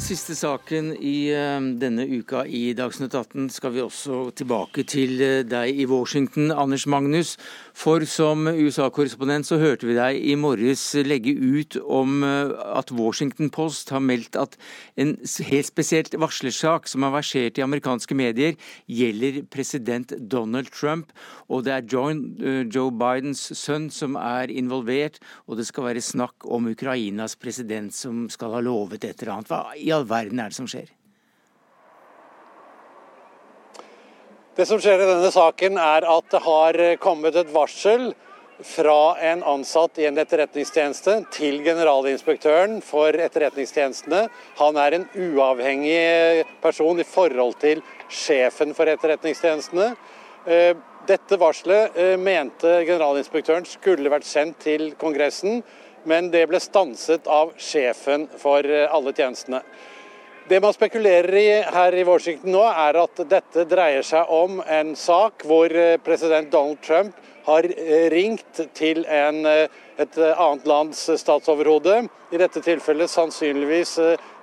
Siste saken i eh, denne uka i Dagsnytt 18 skal vi også tilbake til eh, deg i Washington, Anders Magnus. For som USA-korrespondent så hørte vi deg i morges legge ut om eh, at Washington Post har meldt at en helt spesielt varslersak som har versert i amerikanske medier, gjelder president Donald Trump. Og det er uh, Joe Bidens sønn som er involvert, og det skal være snakk om Ukrainas president som skal ha lovet et eller annet. Hva i all verden er det som skjer? Det som skjer i denne saken, er at det har kommet et varsel fra en ansatt i en etterretningstjeneste til generalinspektøren for etterretningstjenestene. Han er en uavhengig person i forhold til sjefen for etterretningstjenestene. Eh, dette varselet eh, mente generalinspektøren skulle vært sendt til Kongressen, men det ble stanset av sjefen for eh, alle tjenestene. Det man spekulerer i her i Washington nå, er at dette dreier seg om en sak hvor eh, president Donald Trump har eh, ringt til en, eh, et annet lands statsoverhode. I dette tilfellet sannsynligvis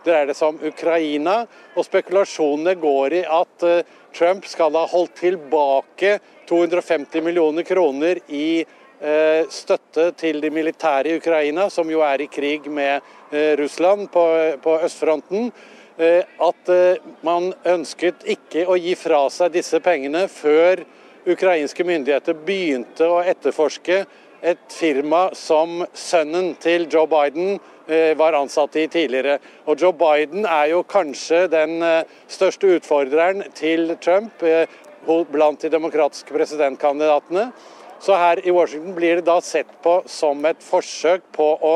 dreier det seg om Ukraina. Og spekulasjonene går i at Trump skal ha holdt tilbake 250 millioner kroner i støtte til de militære i Ukraina, som jo er i krig med Russland på, på østfronten. Eh, at eh, man ønsket ikke å gi fra seg disse pengene før ukrainske myndigheter begynte å etterforske et firma som sønnen til Joe Biden eh, var ansatt i tidligere. Og Joe Biden er jo kanskje den største utfordreren til Trump blant de demokratiske presidentkandidatene. Så her i Washington blir det da sett på som et forsøk på å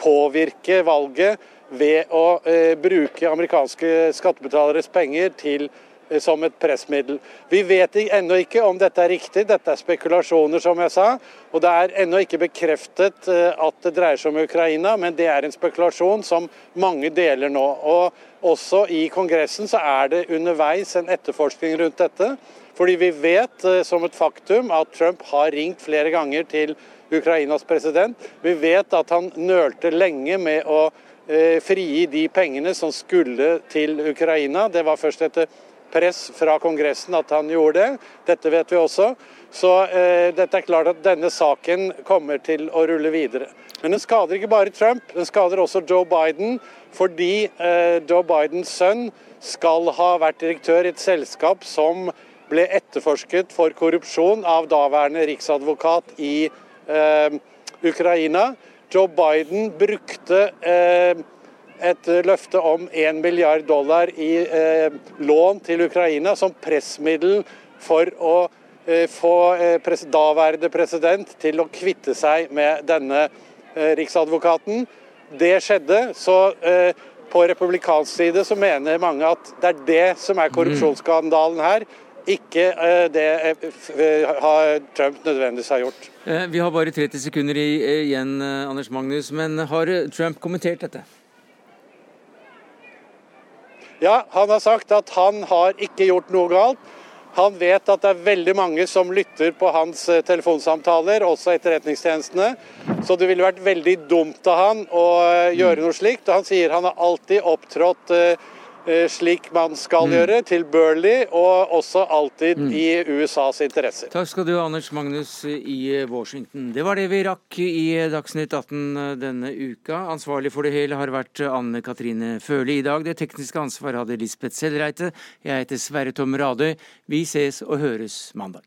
påvirke valget ved å eh, bruke amerikanske skattebetaleres penger til, eh, som et pressmiddel. Vi vet ennå ikke om dette er riktig, dette er spekulasjoner, som jeg sa. Og det er ennå ikke bekreftet eh, at det dreier seg om Ukraina, men det er en spekulasjon som mange deler nå. Og også i Kongressen så er det underveis en etterforskning rundt dette. Fordi vi vet som et faktum at Trump har ringt flere ganger til Ukrainas president. Vi vet at han nølte lenge med å frigi de pengene som skulle til Ukraina. Det var først etter press fra Kongressen at han gjorde det. Dette vet vi også. Så eh, dette er klart at denne saken kommer til å rulle videre. Men den skader ikke bare Trump, den skader også Joe Biden. Fordi eh, Joe Bidens sønn skal ha vært direktør i et selskap som ble etterforsket for korrupsjon av daværende riksadvokat i eh, Ukraina. Joe Biden brukte eh, et løfte om 1 milliard dollar i eh, lån til Ukraina som pressmiddel for å eh, få pres daværende president til å kvitte seg med denne riksadvokaten. Det skjedde. så på republikansk side så mener mange at det er det som er korrupsjonsskandalen her. Ikke eh, det eh, har Trump nødvendigvis har gjort. Vi har bare 30 sekunder igjen, Anders Magnus. Men har Trump kommentert dette? Ja, han har sagt at han har ikke gjort noe galt. Han vet at det er veldig mange som lytter på hans eh, telefonsamtaler, også etterretningstjenestene. Så det ville vært veldig dumt av han å eh, gjøre mm. noe slikt. Og han sier han har alltid opptrådt Eh, slik man skal mm. gjøre, tilbørlig og også alltid mm. i USAs interesser. Takk skal du ha, Anders Magnus i Washington. Det var det vi rakk i Dagsnytt 18 denne uka. Ansvarlig for det hele har vært Anne Katrine Føhli i dag. Det tekniske ansvaret hadde Lisbeth Sellreite. Jeg heter Sverre Tom Radøy. Vi ses og høres mandag.